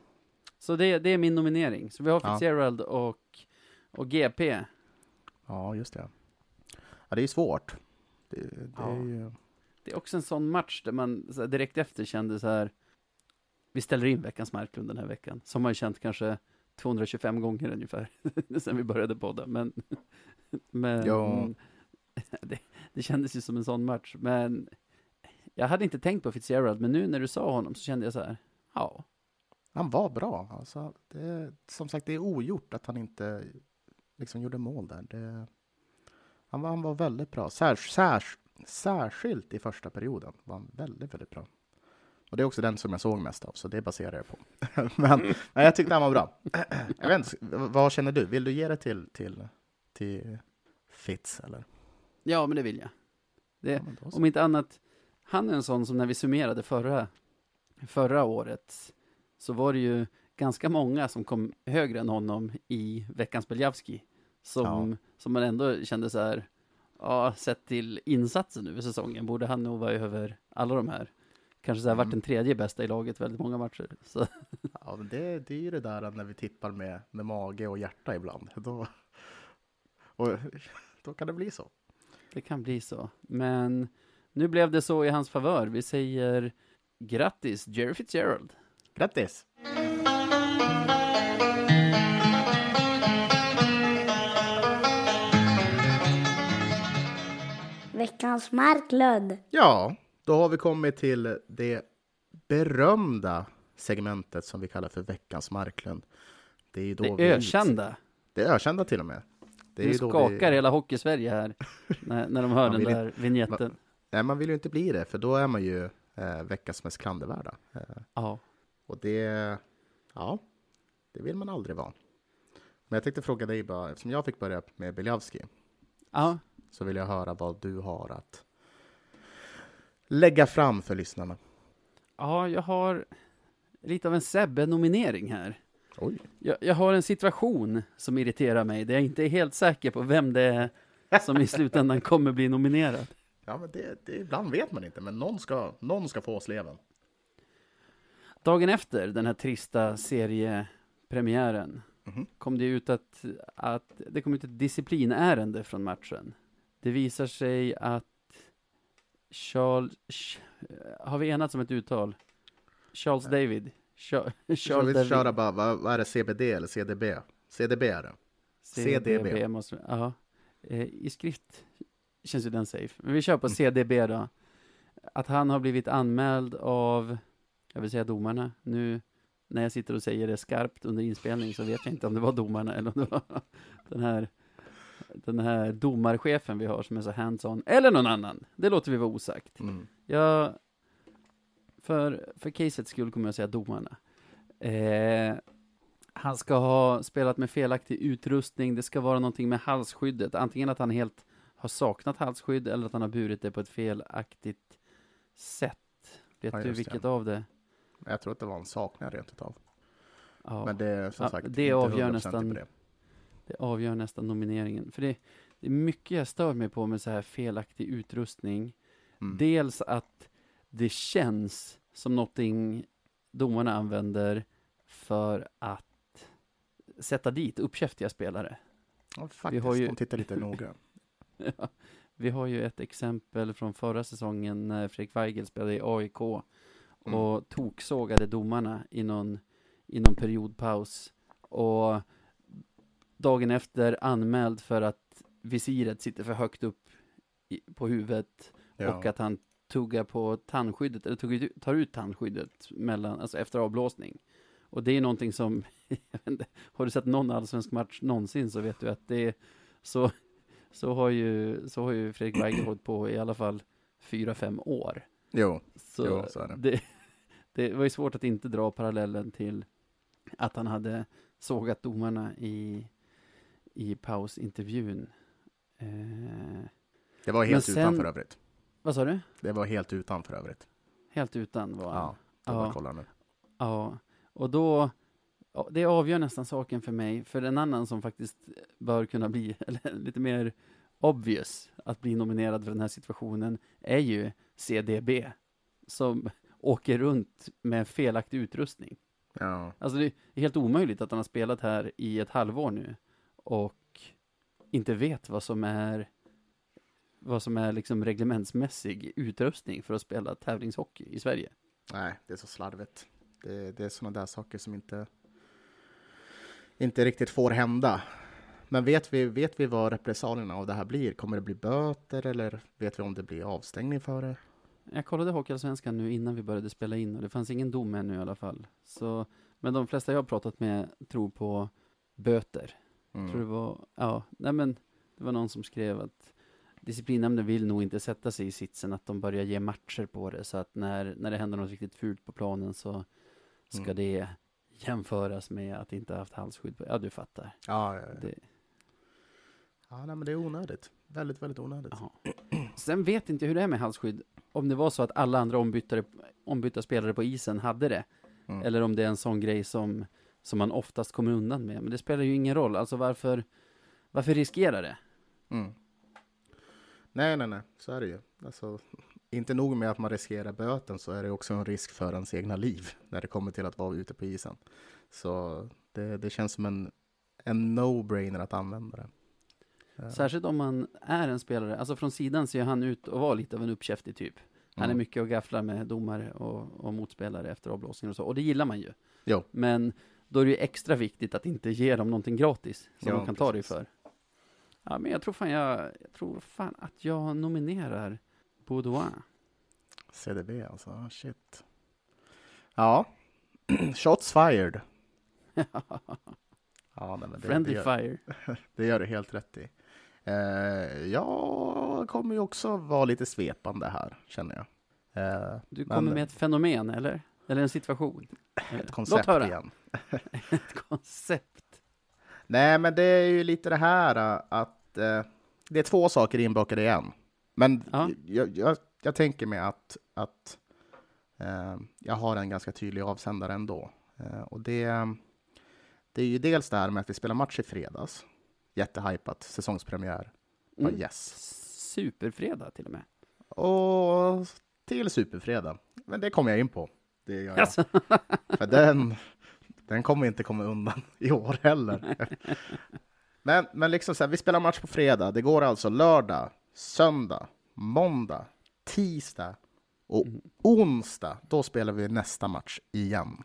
Så det, det är min nominering. Så vi har Ja. Fitzgerald och, och GP. Ja, just det. Ja, det är svårt. Det, det Ja. är ju... Det är också en sån match där man direkt efter kände så här, vi ställer in veckans Marklund den här veckan. Som man ju känt kanske 225 gånger ungefär, [LAUGHS] sen vi började podda. Men, [LAUGHS] men Ja. [LAUGHS] det, det kändes ju som en sån match. Men jag hade inte tänkt på Fitzgerald, men nu när du sa honom så kände jag så här, ja, Han var bra. Alltså, det, som sagt, det är ogjort att han inte liksom gjorde mål där. Det, han, var, han var väldigt bra. Särs, särs, särskilt i första perioden var han väldigt, väldigt bra. Och det är också den som jag såg mest av, så det baserar jag på. [LAUGHS] men, men jag tyckte han var bra. [CLEARS THROAT] jag vet inte, vad känner du? Vill du ge det till, till, till Fitz, eller? ja men det vill jag. Det, Ja. Om inte annat, han är en sån som när vi summerade förra, förra året, så var det ju ganska många som kom högre än honom i veckans Beljavski. Som, som man ändå kände så här, ja, sett till insatsen över säsongen, borde han nog vara över alla de här kanske så här, mm. varit den tredje bästa i laget väldigt många matcher. Så. [LAUGHS] Ja, det, det är ju det där när vi tippar med, med mage och hjärta ibland. Då, och, [LAUGHS] då kan det bli så. Det kan bli så, men nu blev det så i hans favör. Vi säger grattis Jerry Fitzgerald. Grattis! Veckans Marklund. Ja, då har vi kommit till det berömda segmentet som vi kallar för veckans Marklund. Det är då Det vi- ökända. Det är ökända till och med. Det är Nu skakar vi... hela Hockeysverige här, [LAUGHS] när, när de hör den där vignetten. Nej, man vill ju inte bli det, för då är man ju eh, veckans mest klandervärda. Eh, Ja. och det, ja, det vill man aldrig vara. Men jag tänkte fråga dig bara, eftersom jag fick börja med Biljavski, ja, så vill jag höra vad du har att lägga fram för lyssnarna. ja, jag har lite av en Sebbe-nominering här. Oj. Jag, jag har en situation som irriterar mig, där jag inte är helt säker på vem det är som i slutändan [LAUGHS] kommer bli nominerad. Ja, men det, det, ibland vet man inte, men någon ska, någon ska få sleven. Dagen efter den här trista seriepremiären Mhm. kom det ut att, att det kom ut ett disciplinärende från matchen. Det visar sig att Charles, Ch- har vi enats om ett uttal? Charles David. Char, [LAUGHS] Ska Charles vi David. bara, vad, vad är det, CBD eller CDB? CDB är det. CDB. måste ja. Eh, I skrift känns ju den safe. Men vi kör på Mm. CDB då. Att han har blivit anmäld av, jag vill säga domarna. Nu när jag sitter och säger det skarpt under inspelning så vet jag inte om det var domarna eller om det var [LAUGHS] den här, den här domarchefen vi har som är så hands-on. Eller någon annan. Det låter vi vara osagt. Mm. Jag, för, för casets skull kommer jag säga domarna. Eh, han ska ha spelat med felaktig utrustning, det ska vara någonting med halsskyddet. Antingen att han helt har saknat halsskydd eller att han har burit det på ett felaktigt sätt. Vet Ja, du just det. vilket av det? Jag tror att det var en saknad rent utav. Ja, Men det är som Ja, sagt det inte avgör 100% nästan- det. Det avgör nästan nomineringen. För det, det är mycket jag stör mig på med så här felaktig utrustning. Mm. Dels att det känns som någonting domarna använder för att sätta dit uppkäftiga spelare. Ja, faktiskt, har ju- de tittar lite noga. [LAUGHS] Ja, Vi har ju ett exempel från förra säsongen när Fredrik Weigel spelade i AIK och Mm. toksågade domarna i någon, i någon periodpaus. Och dagen efter anmäld för att visiret sitter för högt upp i, på huvudet Ja. och att han tuggar på tandskyddet, eller tuggar, tar ut tandskyddet mellan, alltså efter avblåsning. Och det är någonting som, [LAUGHS] inte, har du sett någon allsvensk match någonsin så vet du att det är så, så har ju, så har ju Fredrik Weigel hållit på i alla fall fyra, fem år. Jo, Så, Jo, så är det. det. [LAUGHS] Det var ju svårt att inte dra parallellen till att han hade sågat domarna i, i pausintervjun. Eh, det var helt sen- utan för övrigt. vad sa du? Det var helt utan för övrigt. Helt utan var han. Ja, Ja. kollar nu. Ja, och då, det avgör nästan saken för mig, för en annan som faktiskt bör kunna bli, [LAUGHS] eller lite mer obvious att bli nominerad för den här situationen, är ju CDB, som åker runt med felaktig utrustning. Ja, Alltså det är helt omöjligt att han har spelat här i ett halvår nu och inte vet vad som är vad som är liksom reglementsmässig utrustning för att spela tävlingshockey i Sverige. nej, det är så slarvigt. Det, det är sådana där saker som inte, inte riktigt får hända. Men vet vi, vet vi vad repressalierna av det här blir? Kommer det bli böter eller vet vi om det blir avstängning för det? Jag kollade Hockeyallsvenskan nu innan vi började spela in och det fanns ingen dom ännu i alla fall. Så, men de flesta jag har pratat med tror på böter. Mm. Tror det var, ja, nej men det var någon som skrev att disciplinnämnden vill nog inte sätta sig i sitsen att de börjar ge matcher på det så att när, när det händer något riktigt fult på planen så ska Mm. det jämföras med att inte ha haft halsskydd på. Ja, du fattar. Ja, ja, ja. Det, ja nej, men det är onödigt. Väldigt, väldigt onödigt. ja. Sen vet inte jag hur det är med halsskydd. Om det var så att alla andra ombytta spelare på isen hade det. Mm. Eller om det är en sån grej som, som man oftast kommer undan med. Men det spelar ju ingen roll. Alltså varför, varför riskera det? Mm. Nej, nej, nej, så är det ju. Alltså, inte nog med att man riskerar böten så är det också en risk för ens egna liv när det kommer till att vara ute på isen. Så det, det känns som en, en no-brainer att använda det. Särskilt om man är en spelare. Alltså från sidan ser han ut att vara lite av en uppkäftig typ. Han är mm. mycket och gafflar med domare och, och motspelare efter avblåsningar och så. Och det gillar man ju. Jo. Men då är det ju extra viktigt att inte ge dem någonting gratis som Ja, de kan ta dig precis. för. Ja, men jag tror fan jag, jag tror fan att jag nominerar Baudouin. CDB alltså, ah, shit. Ja, [CLEARS THROAT] shots fired. [LAUGHS] Ja, nej, men det, Friendly det, gör, fire. [LAUGHS] det gör du helt rätt i. Eh, jag kommer ju också vara lite svepande här, känner jag. Eh, Du men- kommer med ett fenomen, eller? Eller en situation? Ett koncept igen. [LAUGHS] Ett koncept. Nej, men det är ju lite det här äh, att eh, det är två saker inbakade i en. Men Ja. jag, jag, jag tänker mig att, att eh, jag har en ganska tydlig avsändare ändå. Eh, och det, det är ju dels det här med att vi spelar match i fredags. Jättehypat, säsongspremiär. Mm. yes. Superfredag till och med. Och till superfredag. Men det kommer jag in på. Det gör jag. Alltså, [LAUGHS] För den, den kommer inte komma undan [LAUGHS] i år heller. Men, men liksom så här, vi spelar match på fredag. Det går alltså lördag, söndag, måndag, tisdag och onsdag. Då spelar vi nästa match igen.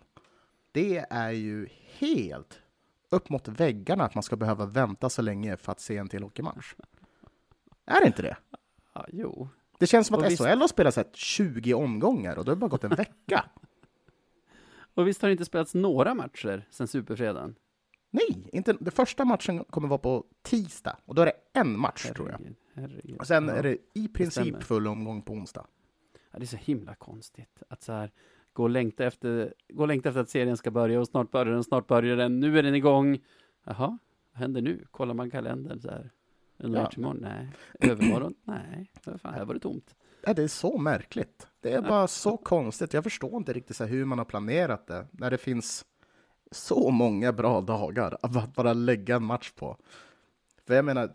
Det är ju helt upp mot väggarna att man ska behöva vänta så länge för att se en till hockeymatch. Är det inte det? ja, jo. Det känns som Och att visst- SHL har spelat så här 20 omgångar och då har det bara gått en vecka. Och visst har det inte spelats några matcher sen Superfredagen? Nej, inte, den första matchen kommer vara på tisdag och då är det en match tror jag. Herregud, herregud. Och sen Ja. är det i princip stämmer. full omgång på onsdag. Ja, det är så himla konstigt att så här gå och längta efter, gå och längta efter att serien ska börja och snart börjar den, snart börjar den, nu är den igång. Jaha, vad händer nu? Kollar man kalendern så här. Är det någon Ja. match imorgon? Nej. Övermorgon? Nej. Fan, här var det tomt. Ja, det är så märkligt. Det är bara så konstigt. Jag förstår inte riktigt så hur man har planerat det när det finns så många bra dagar att bara lägga en match på. För jag menar,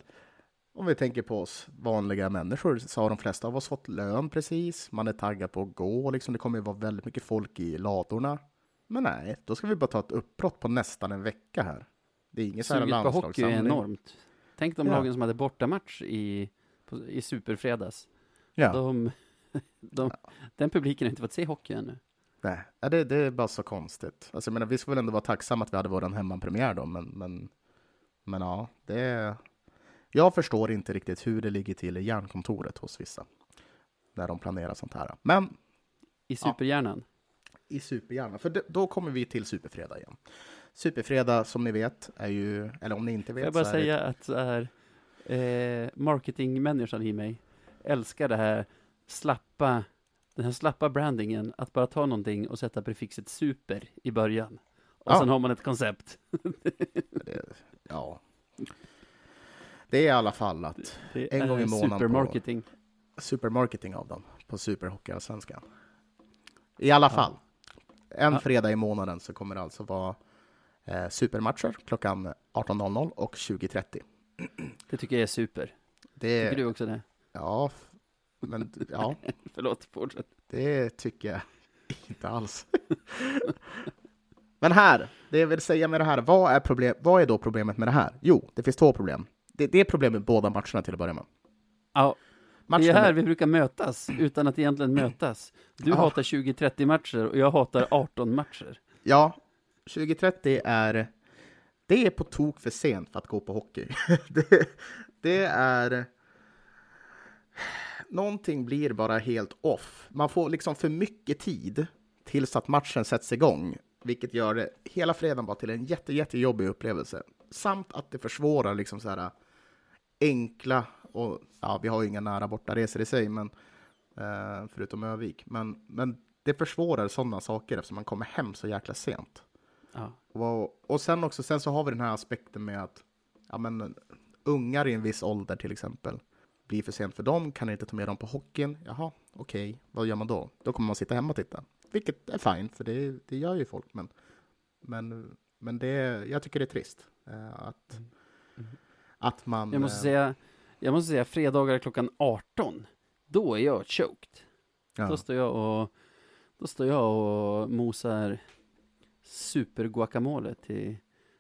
om vi tänker på oss vanliga människor så har de flesta av oss fått lön precis. Man är taggad på att gå, liksom. det kommer ju vara väldigt mycket folk i ladorna. Men nej, då ska vi bara ta ett uppbrott på nästan en vecka här. Det är inget så här Suget på hockey är enormt. Tänk de Ja. lagen som hade bortamatch i, i Superfredags. Ja. De, de, den publiken har inte fått se hockey ännu. Nej, ja, det, det är bara så konstigt. Alltså, jag menar, vi ska väl ändå vara tacksamma att vi hade vår hemmapremiär då, men, men, men ja, det är... Jag förstår inte riktigt hur det ligger till i hjärnkontoret hos vissa när de planerar sånt här. Men I superhjärnan. i supergärna, för då kommer vi till superfredag igen. Superfredag, som ni vet, är ju, eller om ni inte Får vet, jag bara så är det- säga att så här, eh, marketingmänniskan i mig älskar det här slappa, den här slappa brandingen, att bara ta någonting och sätta prefixet super i början. Och Ja. sen har man ett koncept. [LAUGHS] det, ja. Det är i alla fall att Det En är gång i månaden på- supermarketing. supermarketing av dem på Superhockeyallsvenskan. I alla fall, en Ja. fredag i månaden så kommer det alltså vara eh, supermatcher klockan 18.00 och 20.30. Det tycker jag är super. Det, Tycker du också det? Ja, men ja, [LAUGHS] Förlåt, fortsätt. det tycker jag inte alls. [LAUGHS] men här, det jag vill säga med det här, vad är, problem, vad är då problemet med det här? Jo, det finns två problem. Det, det är problem med båda matcherna till att börja med. Ja, Match det är här vi brukar mötas, utan att egentligen mötas. Du Ja. hatar 20-30 matcher och jag hatar 18 matcher. Ja, 2030 är... Det är på tok för sent för att gå på hockey. [LAUGHS] det, det är... Någonting blir bara helt off. Man får liksom för mycket tid tills att matchen sätts igång, vilket gör det hela fredagen bara till en jätte, jättejobbig upplevelse. Samt att det försvårar liksom så här enkla, och ja, vi har ju inga nära bortaresor i sig, men eh, förutom Övik, men, men det försvårar sådana saker eftersom man kommer hem så jäkla sent. Ja. Och, och sen också, sen så har vi den här aspekten med att ja, men, ungar i en viss ålder till exempel blir för sent för dem, kan inte ta med dem på hockeyn. Jaha, okej, vad gör man då? Då kommer man sitta hemma och titta. Vilket är fint, för det, det gör ju folk, men, men, men det, jag tycker det är trist. Eh, att, att man... Jag måste eh, säga, jag måste säga fredagar klockan 18, då är jag choked. ja. Då står jag och, då står jag och mosar superguacamole till,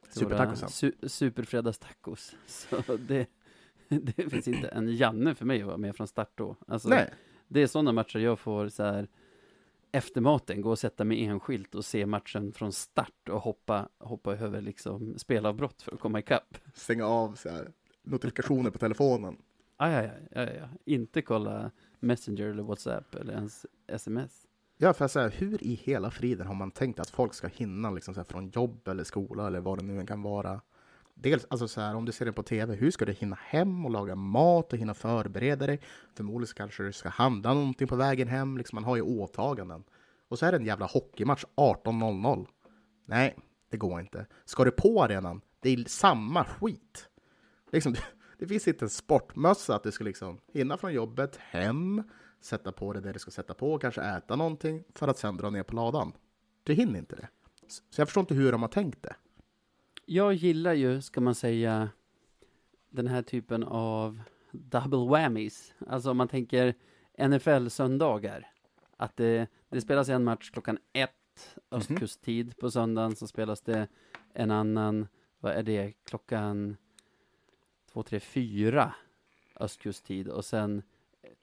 Supertacosen. su, superfredagstacos. [LAUGHS] Så det, [LAUGHS] det finns inte en Janne för mig att vara med från start då. Alltså, Nej, Det är sådana matcher jag får så här efter maten gå och sätta mig enskilt och se matchen från start och hoppa, hoppa över liksom spelavbrott för att komma ikapp. stänga av så här notifikationer på telefonen. [LAUGHS] Ja, ja, ja, ja. Inte kolla Messenger eller WhatsApp eller ens sms. Ja, för här, hur i hela friden har man tänkt att folk ska hinna liksom så här, från jobb eller skola eller vad det nu än kan vara? Dels, alltså så här, om du ser den på tv, hur ska du hinna hem och laga mat och hinna förbereda dig? Förmodligen kanske du ska handla någonting på vägen hem, liksom, man har ju åtaganden. Och så är det en jävla hockeymatch 18.00. Nej, det går inte. Ska du på arenan, det är samma skit. Liksom, [LAUGHS] det finns inte en sportmössa att du ska liksom hinna från jobbet hem, sätta på dig det du ska sätta på, kanske äta någonting för att sen dra ner på ladan. Du hinner inte det. Så jag förstår inte hur de har tänkt det. Jag gillar ju, ska man säga, den här typen av double whammies. Alltså om man tänker NFL-söndagar. Att det, det spelas en match klockan ett östkusttid på söndagen, så spelas det en annan, vad är det, klockan två, tre, fyra östkusttid och sen,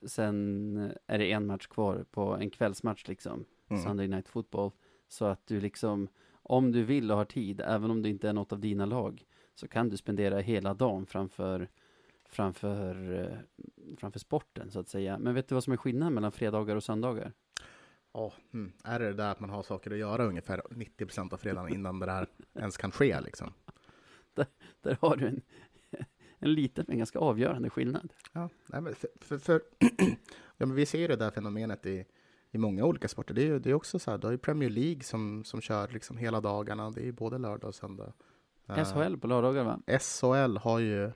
sen är det en match kvar på en kvällsmatch liksom, Mm. Sunday Night Football. Så att du liksom, om du vill och har tid, även om det inte är något av dina lag, så kan du spendera hela dagen framför, framför, eh, framför sporten så att säga. Men vet du vad som är skillnaden mellan fredagar och söndagar? Ja, mm. Är det det där att man har saker att göra ungefär 90 procent av fredagen innan det där ens kan ske liksom? [LAUGHS] Där har du en, [LAUGHS] en liten men ganska avgörande skillnad. Ja, nej, men för, för, för [CLEARS THROAT] ja, men vi ser ju det där fenomenet i, i många olika sporter. Det är det är också så här, du har ju Premier League som, som kör liksom hela dagarna. Det är både lördag och söndag. Eh, SHL på lördagar va? SHL har ju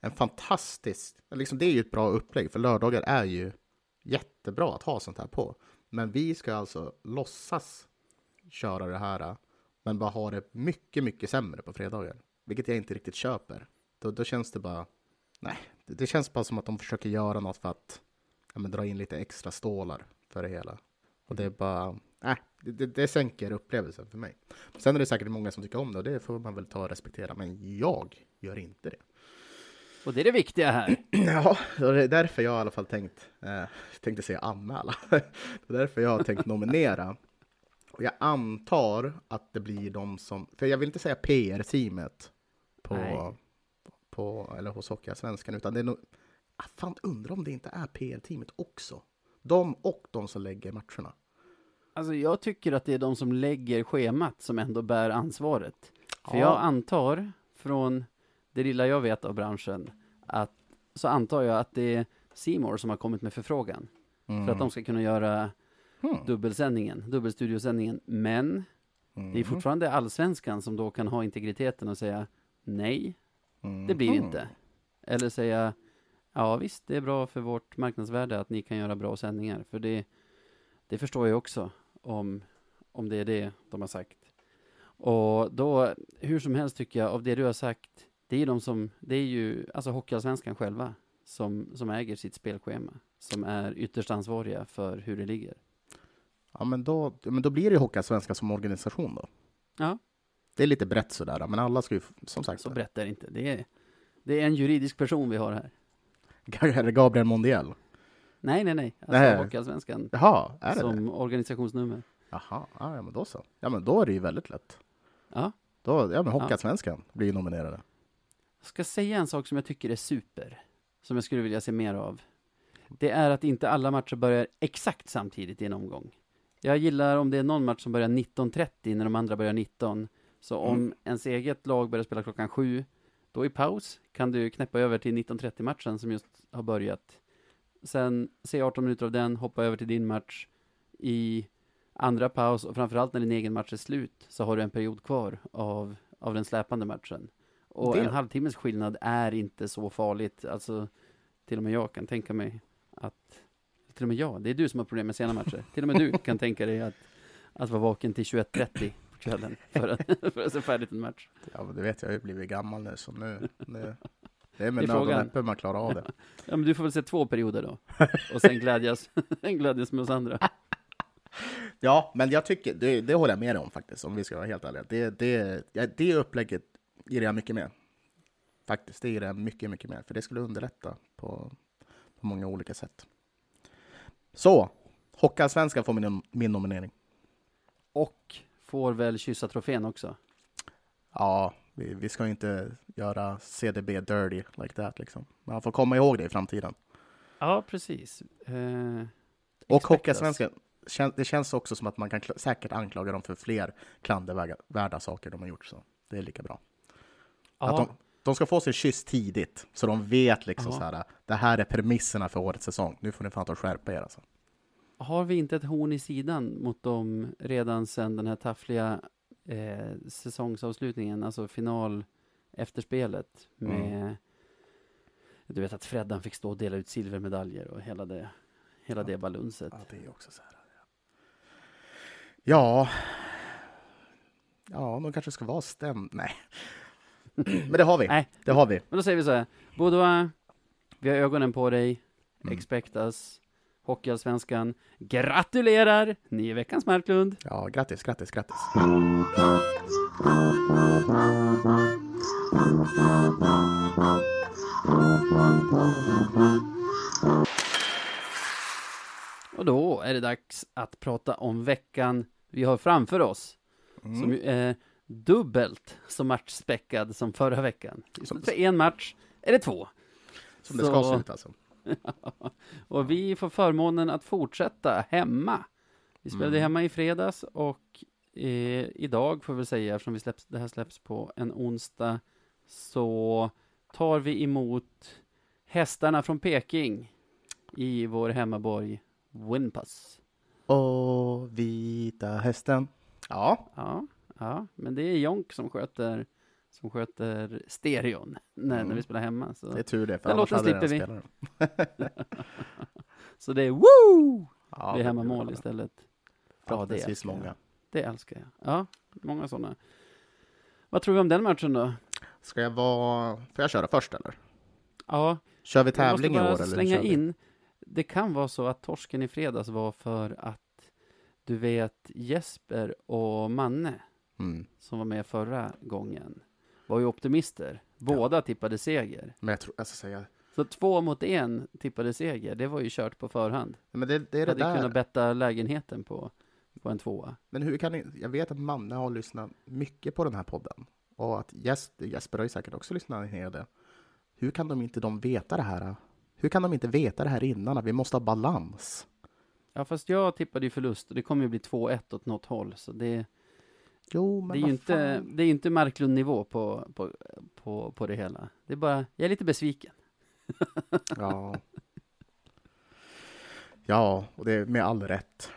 en fantastisk, liksom det är ju ett bra upplägg, för lördagar är ju jättebra att ha sånt här på. Men vi ska alltså låtsas köra det här, men bara ha det mycket, mycket sämre på fredagar. Vilket jag inte riktigt köper. Då, då känns det bara, nej, det, det känns bara som att de försöker göra något för att ja, men dra in lite extra stålar för det hela. Och det är bara, nej, det, det, det sänker upplevelsen för mig. Sen är det säkert många som tycker om det och det får man väl ta och respektera, men jag gör inte det. Och det är det viktiga här. [CLEARS THROAT] Ja, och det är därför jag i alla fall tänkt, eh, tänkte säga anmäla. [LAUGHS] det är därför jag har tänkt nominera. Och jag antar att det blir de som, för jag vill inte säga PR-teamet på, Nej. på, eller hos Hockeyallsvenskan, utan det är nog, ah, fan undrar om det inte är PR-teamet också. De och de som lägger matcherna. Alltså jag tycker att det är de som lägger schemat som ändå bär ansvaret. För Ja. jag antar, från det lilla jag vet av branschen, att så antar jag att det är Simor som har kommit med förfrågan. Mm. För att de ska kunna göra Hmm. dubbelsändningen, dubbelstudiosändningen. Men Mm. det är fortfarande allsvenskan som då kan ha integriteten och säga nej, Mm. det blir inte. Eller säga ja visst, det är bra för vårt marknadsvärde att ni kan göra bra sändningar. För det, det förstår jag också om, om det är det de har sagt. Och då, hur som helst tycker jag, av det du har sagt, det är ju de som, det är ju alltså Hockeyallsvenskan själva som, som äger sitt spelschema. Som är ytterst ansvariga för hur det ligger. Ja, men då, men då blir det ju Hockeyallsvenskan som organisation då. Ja. Det är lite brett sådär, men alla ska ju, som sagt, Så brett är det inte. Det är, det är en juridisk person vi har här. Det Gabriel Mondiel? Nej, nej, nej. Alltså Nej. Hockeyallsvenskan Jaha, är det det? som organisationsnummer. Jaha, ja, ja, men då så. Ja, men då är det ju väldigt lätt. Ja. Då, ja, men Hockeyallsvenskan blir ju nominerade. Jag ska säga en sak som jag tycker är super, som jag skulle vilja se mer av. Det är att inte alla matcher börjar exakt samtidigt i en omgång. Jag gillar om det är någon match som börjar 19.30 när de andra börjar 19. Så om Mm. ens eget lag börjar spela klockan 7, då i paus kan du knäppa över till 19.30 matchen som just har börjat. Sen se 18 minuter av den, hoppa över till din match i andra paus och framförallt när din egen match är slut så har du en period kvar av, av den släpande matchen. Och Det- en halvtimmes skillnad är inte så farligt. Alltså, till och med jag kan tänka mig att, till och med jag, det är du som har problem med sena matcher. Till och med du [LAUGHS] kan tänka dig att, att vara vaken till 21.30 på kvällen för att, [LAUGHS] för att se färdigt en match. Ja, men det vet jag, jag har ju blivit gammal nu, så nu... nu [LAUGHS] det är med nöd och näppe man klarar av det. [LAUGHS] Ja, men du får väl se två perioder då. Och sen glädjas, sen glädjas med oss andra. Ja, men jag tycker, det, det håller jag med dig om faktiskt, om vi ska vara helt ärliga. Det, det, ja, det upplägget ger jag mycket mer. Faktiskt, det ger jag mycket, mycket mer. För det skulle underlätta på, på många olika sätt. Så, Hockeyallsvenskan får min, min nominering. Och får väl kyssa trofén också. Ja, Vi, vi ska inte göra CDB dirty like that liksom. Men han får komma ihåg det i framtiden. Ja, precis. Eh, Och Hockeyallsvenskan, kän- det känns också som att man kan säkert anklaga dem för fler klandervärda saker de har gjort. Så det är lika bra. Ja, Att de, de ska få sin kyss tidigt, så de vet liksom Ja. så här, det här är premisserna för årets säsong. Nu får ni fan ta och skärpa er alltså. Har vi inte ett horn i sidan mot dem redan sedan den här taffliga eh, säsongsavslutningen, alltså final efterspelet med Du vet att Freddan fick stå och dela ut silvermedaljer och hela det, hela det balunset. Ja, det är också så här. Ja. Ja, de kanske ska vara stämd. Nej. [CLEARS THROAT] Men det har vi. Nej. Det har vi. Men då säger vi så här, Boudoir, vi har ögonen på dig, Mm. expect us, Hockeyallsvenskan, gratulerar, ni är veckans Marklund. Ja, grattis, grattis, grattis. Och då är det dags att prata om veckan vi har framför oss. Mm. Som är dubbelt så matchspäckad som förra veckan. Istället för en match är det två. Som det ska Så- se ut alltså. [LAUGHS] Och vi får förmånen att fortsätta hemma. Vi spelade Mm. hemma i fredags och eh, idag får vi säga, eftersom vi släpps, det här släpps på en onsdag, så tar vi emot hästarna från Peking i vår hemmaborg Winpass. Och vita hästen. Ja, Ja, ja, men det är Jonk som sköter, som sköter stereon när, Mm. när vi spelar hemma. Så det är tur det, för Den annars hade jag slipper vi. spelat den. [LAUGHS] så det är woo! Ja, det är det hemmamål bra. istället. Ja, det älskar jag. många. Det älskar jag. Ja, många sådana. Vad tror vi om den matchen då? Ska jag vara... Får jag köra först eller? Ja, Kör vi jag tävling i år eller? slänga in. Det kan vara så att torsken i fredags var för att du vet Jesper och Manne Mm. som var med förra gången var ju optimister. Båda tippade seger. Men jag tror, jag ska säga, Så två mot en tippade seger. Det var ju kört på förhand. men det, det är det Hade där. kunnat betta lägenheten på, på en tvåa. Men hur kan ni, jag vet att Manne har lyssnat mycket på den här podden. Och att Jesper, Jesper har ju säkert också lyssnat en hel del. Hur kan de inte de veta det här? Hur kan de inte veta det här innan? Att vi måste ha balans. Ja, fast jag tippade ju förlust och det kommer ju bli 2-1 åt något håll. Så det, Jo, men det är ju inte, det är inte Marklund-nivå på, på, på, på det hela. Det är bara, jag är lite besviken. Ja. Ja, och det är med all rätt.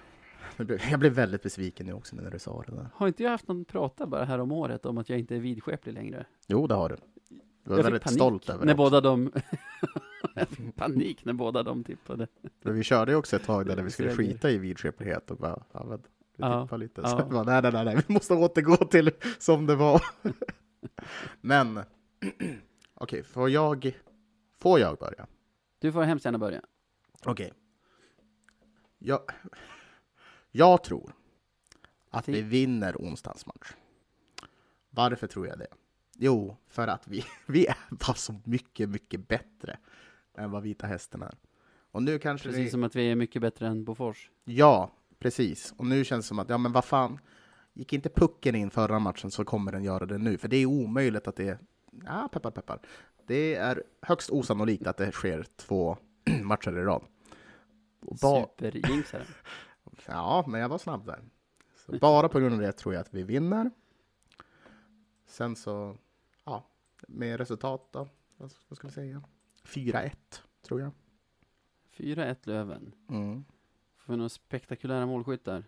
Jag blev- väldigt besviken nu också när du sa det där. Har inte jag haft någon prata bara här om året om att jag inte är vidskeplig längre? Jo, det har du. Du var Jag väldigt panik stolt över när det. båda de... [LAUGHS] Jag fick panik när båda de tippade. För vi körde ju också ett tag där vi skulle skita i vidskeplighet och bara, ja, men, vi Ja, tippar lite. ja. Så jag bara, nej, nej, nej, nej, vi måste återgå till som det var. [LAUGHS] men, [CLEARS THROAT] okej, får jag, får jag börja? Du får hemskt gärna börja. Okej. Jag, jag tror att vi vinner onsdagens match. Varför tror jag det? Jo, för att vi, [LAUGHS] vi är bara så mycket, mycket bättre än vad Vita Hästen är. Och nu kanske Precis det... som att vi är mycket bättre än Bofors. Ja, precis. Och nu känns det som att, ja men vad fan, gick inte pucken in förra matchen så kommer den göra det nu. För det är omöjligt att det, ja peppar peppar. Det är högst osannolikt att det sker två [CLEARS THROAT] matcher i rad. Ba- Superjinxaren. [LAUGHS] Ja, men jag var snabb där. Så bara på grund av det tror jag att vi vinner. Sen så, ja, med resultat då, vad, vad ska vi säga? 4-1, tror jag. 4-1 Löven. Mm. Vi några spektakulära målskyttar?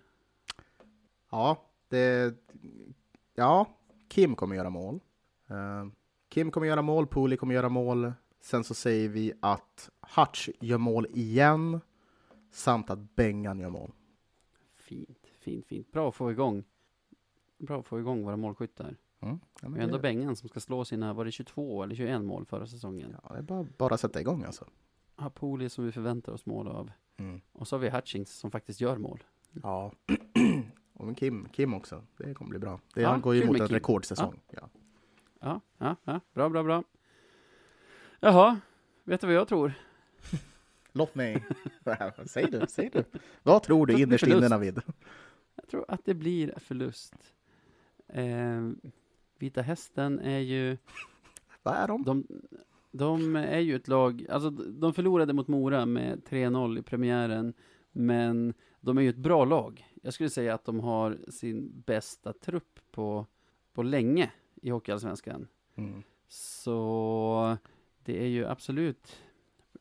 Ja, det, ja, Kim kommer göra mål. Eh, Kim kommer göra mål, Pooley kommer göra mål. Sen så säger vi att Hutch gör mål igen, samt att Bengan gör mål. Fint, fint, fint. Bra att få igång. Bra att få igång våra målskyttar. Mm. Ja, Det men är ändå det, Bengan som ska slå sina, var det 22 eller 21 mål förra säsongen? ja, det är bara, bara sätta igång alltså. Har Poli som vi förväntar oss mål av. Mm. Och så har vi Hutchings som faktiskt gör mål. Ja, [CLEARS THROAT] och men Kim, Kim också. Det kommer bli bra. Det, Ja, han går ju mot en Kim. rekordsäsong. Ja. Ja, ja, ja. Bra, bra, bra. Jaha, vet du vad jag tror? [LAUGHS] Låt mig... [LAUGHS] säg du, säg du. Vad tror du innerst inne. Navid? Jag tror att det blir förlust. Eh, Vita Hästen är ju, Vad är de? de, de är ju ett lag, alltså de förlorade mot Mora med 3-0 i premiären, men de är ju ett bra lag. Jag skulle säga att de har sin bästa trupp på, på länge i Hockeyallsvenskan. Mm. Så det är ju absolut,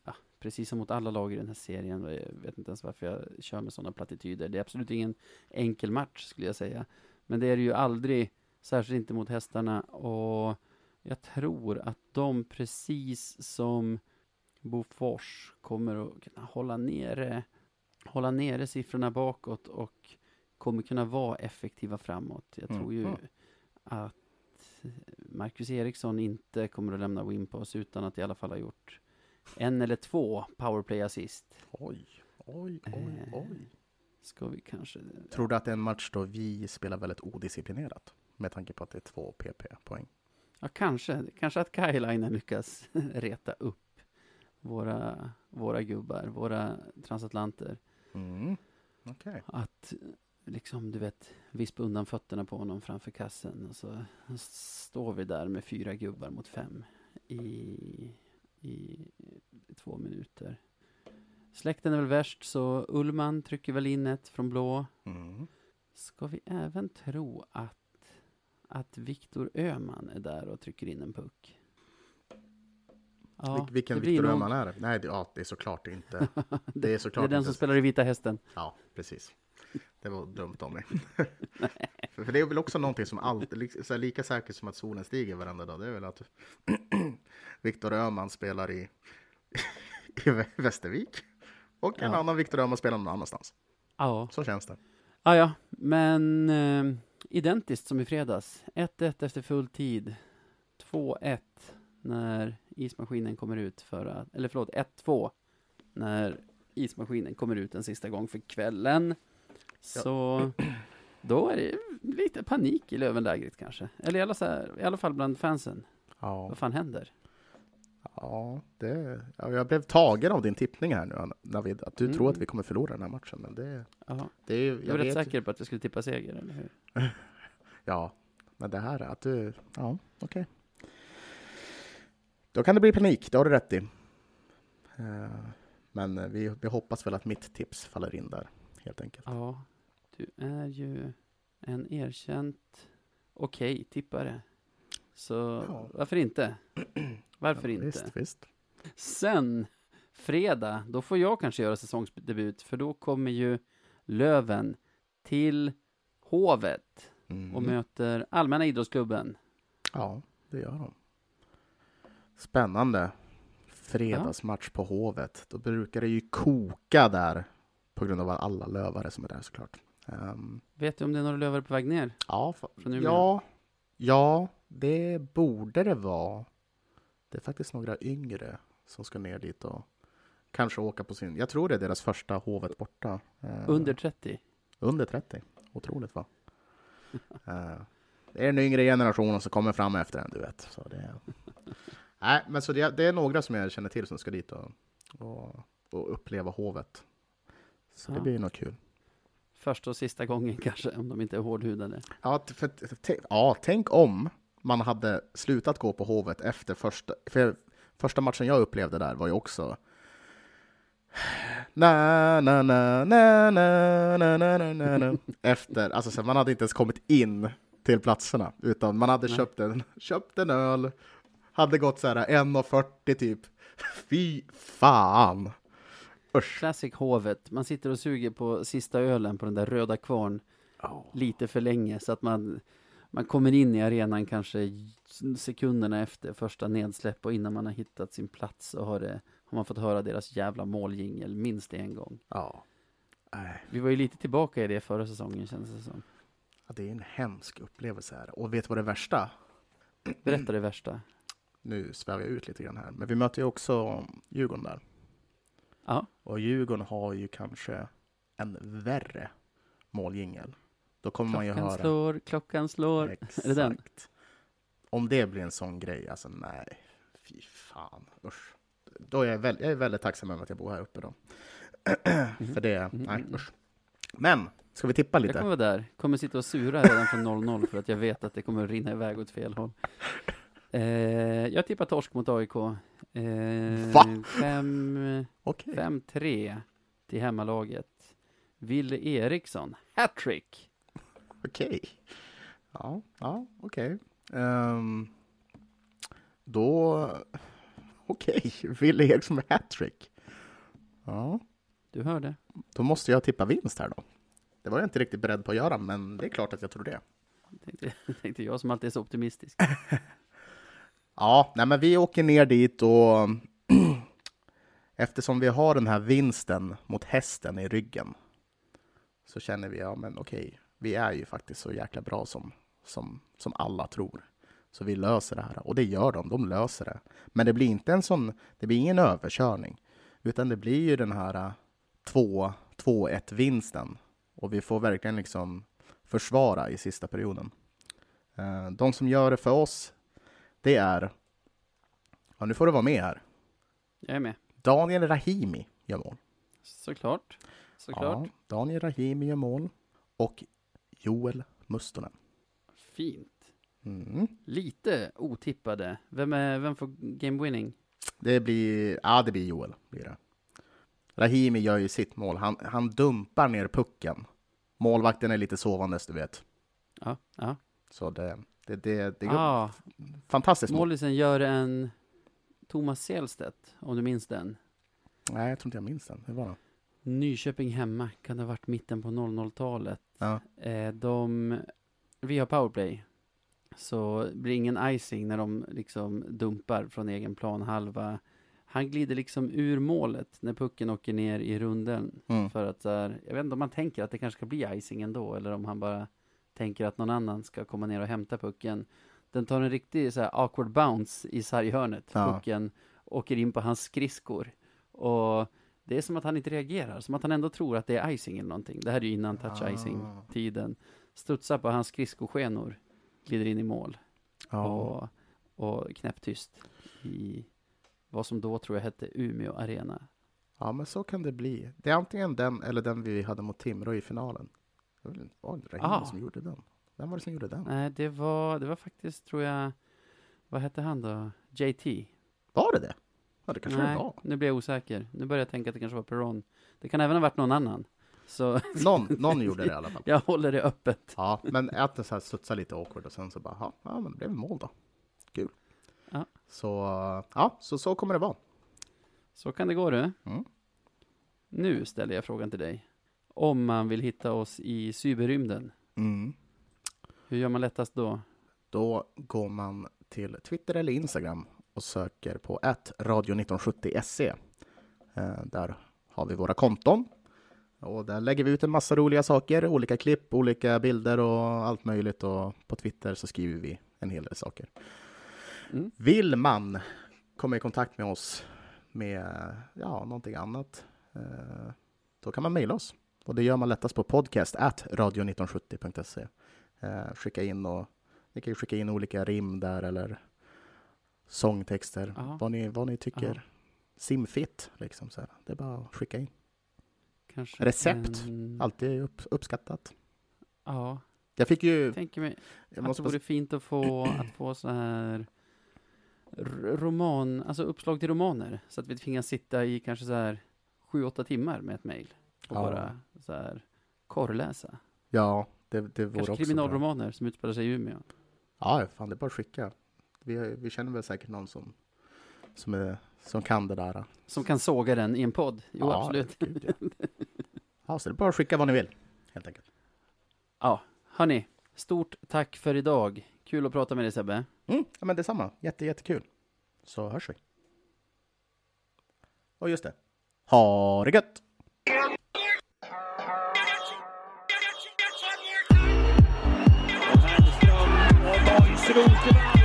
ja, precis som mot alla lag i den här serien, jag vet inte ens varför jag kör med sådana plattityder. Det är absolut ingen enkel match skulle jag säga. Men det är det ju aldrig, särskilt inte mot hästarna. Och jag tror att de, precis som Bofors, kommer att kunna hålla nere, hålla nere siffrorna bakåt och kommer kunna vara effektiva framåt. Jag tror ju Mhm. att Marcus Eriksson inte kommer att lämna Wimpos utan att i alla fall ha gjort en eller två powerplay assist. Oj, oj, oj, Eh, oj. Ska vi kanske... Tror du att det är en match då vi spelar väldigt odisciplinerat? Med tanke på att det är två PP-poäng. Ja, kanske. Kanske att Kailainen lyckas [LAUGHS] reta upp våra, våra gubbar, våra transatlanter. Mm. Okej. Att liksom, du vet, vispa undan fötterna på honom framför kassen. Och så står vi där med fyra gubbar mot fem i, i två minuter. Släkten är väl värst, så Ullman trycker väl in ett från blå. Mm. Ska vi även tro att, att Viktor Öhman är där och trycker in en puck? Vil- Vilken Viktor nog- Öhman är det? Nej, det, ja, det är såklart inte. [LAUGHS] Det är Det är såklart den inte. som spelar i Vita Hästen. Ja, precis. Det var dumt av mig. för, för det är väl också någonting som alltid, lika säkert som att solen stiger varenda dag, det är väl att [CLEARS THROAT] Viktor Öhman spelar i, [LAUGHS] i Vä- Västervik. Och en Ja. annan Viktor Öhman spelar någon annanstans. Ja, Så känns det. ah, ja. men eh, identiskt som i fredags. 1-1 efter full tid. 2-1 när ismaskinen kommer ut för att, eller förlåt, 1-2 när ismaskinen kommer ut en sista gång för kvällen. Så då är det lite panik i Lövenlägret kanske. Eller i alla, här, i alla fall bland fansen. Ja, Vad fan händer? Ja, det, ja, jag blev tagen av din tippning här nu, Navid. Att du Mm. tror att vi kommer förlora den här matchen. Men det, det är jag var jag rätt säker på att vi skulle tippa seger, eller hur? [LAUGHS] Ja, men det här är att du... Ja, okej. Då kan det bli panik, det har du rätt i. Eh, Men vi, vi hoppas väl att mitt tips faller in där, helt enkelt. Ja, du är ju en erkänt okej tippare. Så Ja. varför inte? [CLEARS THROAT] Varför Ja, inte? Visst, visst. Sen, fredag, då får jag kanske göra säsongsdebut, för då kommer ju Löven till Hovet Mm. och möter Allmänna Idrottsklubben. Ja, det gör de. Spännande. Fredagsmatch på Hovet. Då brukar det ju koka där på grund av alla lövare som är där såklart. Ehm, Vet du om det är några lövare på väg ner? Ja, ja, ja, det borde det vara. Det är faktiskt några yngre som ska ner dit och kanske åka på sin... Jag tror det är deras första Hovet borta. Eh, Under 30? Under 30. Otroligt va? [LAUGHS] Eh, det är den yngre generationen som kommer fram efter en, du vet. Så det, Nej, men så det, det är några som jag känner till som ska dit och, och, och uppleva Hovet. Så det Ja. blir nog kul. Första och sista gången kanske, om de inte är hårdhudade. Ja, för, ja, tänk om man hade slutat gå på Hovet efter första... För första matchen jag upplevde där var ju också... Na, na, na, na, na, na, na, na, na. Efter, alltså så man hade inte ens kommit in till platserna, utan man hade Nej. köpt en, köpt en öl, hade gått så här 1,40 typ. Fy fan! Usch! Classic Hovet. Man sitter och suger på sista ölen på den där röda kvarn lite för länge så att man, man kommer in i arenan kanske sekunderna efter första nedsläpp och innan man har hittat sin plats och har, det, har man fått höra deras jävla måljingel minst en gång. Ja. Nej. Vi var ju lite tillbaka i det förra säsongen känns det som. Ja, det är en hemsk upplevelse här. Och vet du vad det värsta? [CLEARS THROAT] Berätta det värsta. Nu svävar jag ut lite grann här. Men vi möter ju också Djurgården där. Ja, Och Djurgården har ju kanske en värre måljingel. Då kommer man ju klockan höra... slår, klockan slår. Exakt. Är det den? Om det blir en sån grej, alltså nej. Fy fan, usch. Då är jag, väl, jag är väldigt tacksam över att jag bor här uppe då. [CLEARS THROAT] För det, nej Mhm. usch. Men, Ska vi tippa Jag lite? kommer vara där, kommer sitta och sura redan från 0-0 för att jag vet att det kommer att rinna iväg åt fel håll. Eh, jag tippar torsk mot AIK. Eh, Va? fem- Okej. 5-3 till hemmalaget. Ville Eriksson, hattrick. Okej. Ja, ja okej. Ehm, då... Okej, [LAUGHS] Wille Eriksson med hattrick. Ja, Du hörde. då måste jag tippa vinst här då. Det var jag inte riktigt beredd på att göra, men det är klart att jag tror det. [LAUGHS] Tänkte, tänkte jag som alltid är så optimistisk. [LAUGHS] Ja, nej men vi åker ner dit och [CLEARS THROAT] eftersom vi har den här vinsten mot hästen i ryggen så känner vi, ja men okej, vi är ju faktiskt så jäkla bra som, som, som alla tror. Så vi löser det här. Och det gör de, de löser det. Men det blir inte en sån, det blir ingen överkörning. Utan det blir ju den här äh, 2 2-1 vinsten. Och vi får verkligen liksom försvara i sista perioden. Eh, De som gör det för oss, det är, ja nu får du vara med här, Jag är med. Daniel Rahimi gör mål. Såklart. Såklart. Ja, Daniel Rahimi gör mål. Och Joel Mustonen. Fint. Mm. Lite otippade. Vem, är, vem får game winning? Det blir, ja det blir Joel. Blir det. Rahimi gör ju sitt mål. Han, han dumpar ner pucken. Målvakten är lite sovandes, du vet. Ja. ja. Så det, det, det, det går Ah, fantastiskt mål. målisen gör en Thomas Selstedt, om du minns den. Nej, jag tror inte jag minns den. Hur var det? Nyköping hemma, kan det ha varit mitten på 00-talet. Ja. Eh, de, vi har powerplay. Så blir ingen icing när de liksom dumpar från egen plan halva. Han glider liksom ur målet när pucken åker ner i runden. Mm. För att här, jag vet inte om man tänker att det kanske ska bli icing ändå. Eller om han bara tänker att någon annan ska komma ner och hämta pucken. Den tar en riktig så här awkward bounce i sarghörnet. Ja. Pucken åker in på hans skridskor. Och det är som att han inte reagerar. Som att han ändå tror att det är icing eller någonting. Det här är ju innan touch Ah. Studsar på hans skridskoskenor. Glider in i mål. Och, och knäpptyst i vad som då tror jag hette Umeå Arena. ja, men så kan det bli. Det är antingen den eller den vi hade mot Timrå i finalen. Det var väl- Rahimi Ah. som gjorde den? Vem var det som gjorde den? Nej, det var, det var faktiskt, tror jag, vad hette han då? JT? Var det det? Ja, det kanske Nej, det var. nu blir jag osäker. Nu börjar jag tänka att det kanske var Perron. Det kan även ha varit någon annan. Så [LAUGHS] Någon, någon gjorde det i alla fall. jag håller det öppet. Ja, men att det så här studsar lite awkward och sen så bara, ja, ja men det blev mål då. Kul. Ja. Så, ja, så, så kommer det vara. Så kan det gå du. Mm. Nu ställer jag frågan till dig. Om man vill hitta oss i cyberrymden, Mm. hur gör man lättast då? Då går man till Twitter eller Instagram och söker på radio1970se. Eh, där har vi våra konton. Och där lägger vi ut en massa roliga saker, olika klipp, olika bilder och allt möjligt. Och på Twitter så skriver vi en hel del saker. Mm. Vill man komma i kontakt med oss med ja, någonting annat, eh, då kan man mejla oss. Och det gör man lättast på podcast radio1970.se. Eh, skicka in och ni kan ju skicka in olika rim där eller sångtexter, vad ni, vad ni tycker. Ja. Simfit, liksom så här. Det är bara att skicka in. Kanske Recept. en- Alltid upp, uppskattat. Ja, Jag fick ju... jag tänker mig Jag att det vore fint att få, [CLEARS THROAT] att få så här roman, alltså uppslag till romaner. Så att vi tvingas sitta i kanske så här sju, åtta timmar med ett mejl. Och Ja. bara så här korrläsa. Ja, det, det vore Kanske också bra. kriminalromaner som utspelar sig i Umeå. Ja, fan det är bara att skicka. Vi, vi känner väl säkert någon som, som, är, som kan det där. Som kan såga den i en podd. Jo, Ja, absolut. gud, ja. ja, så det är bara att skicka vad ni vill, helt enkelt. Ja, hörni. Stort tack för idag. Kul att prata med dig Sebbe. Mm, ja, men detsamma. Jätte, jättekul. Så hörs vi. Och just det. Ha det gött! We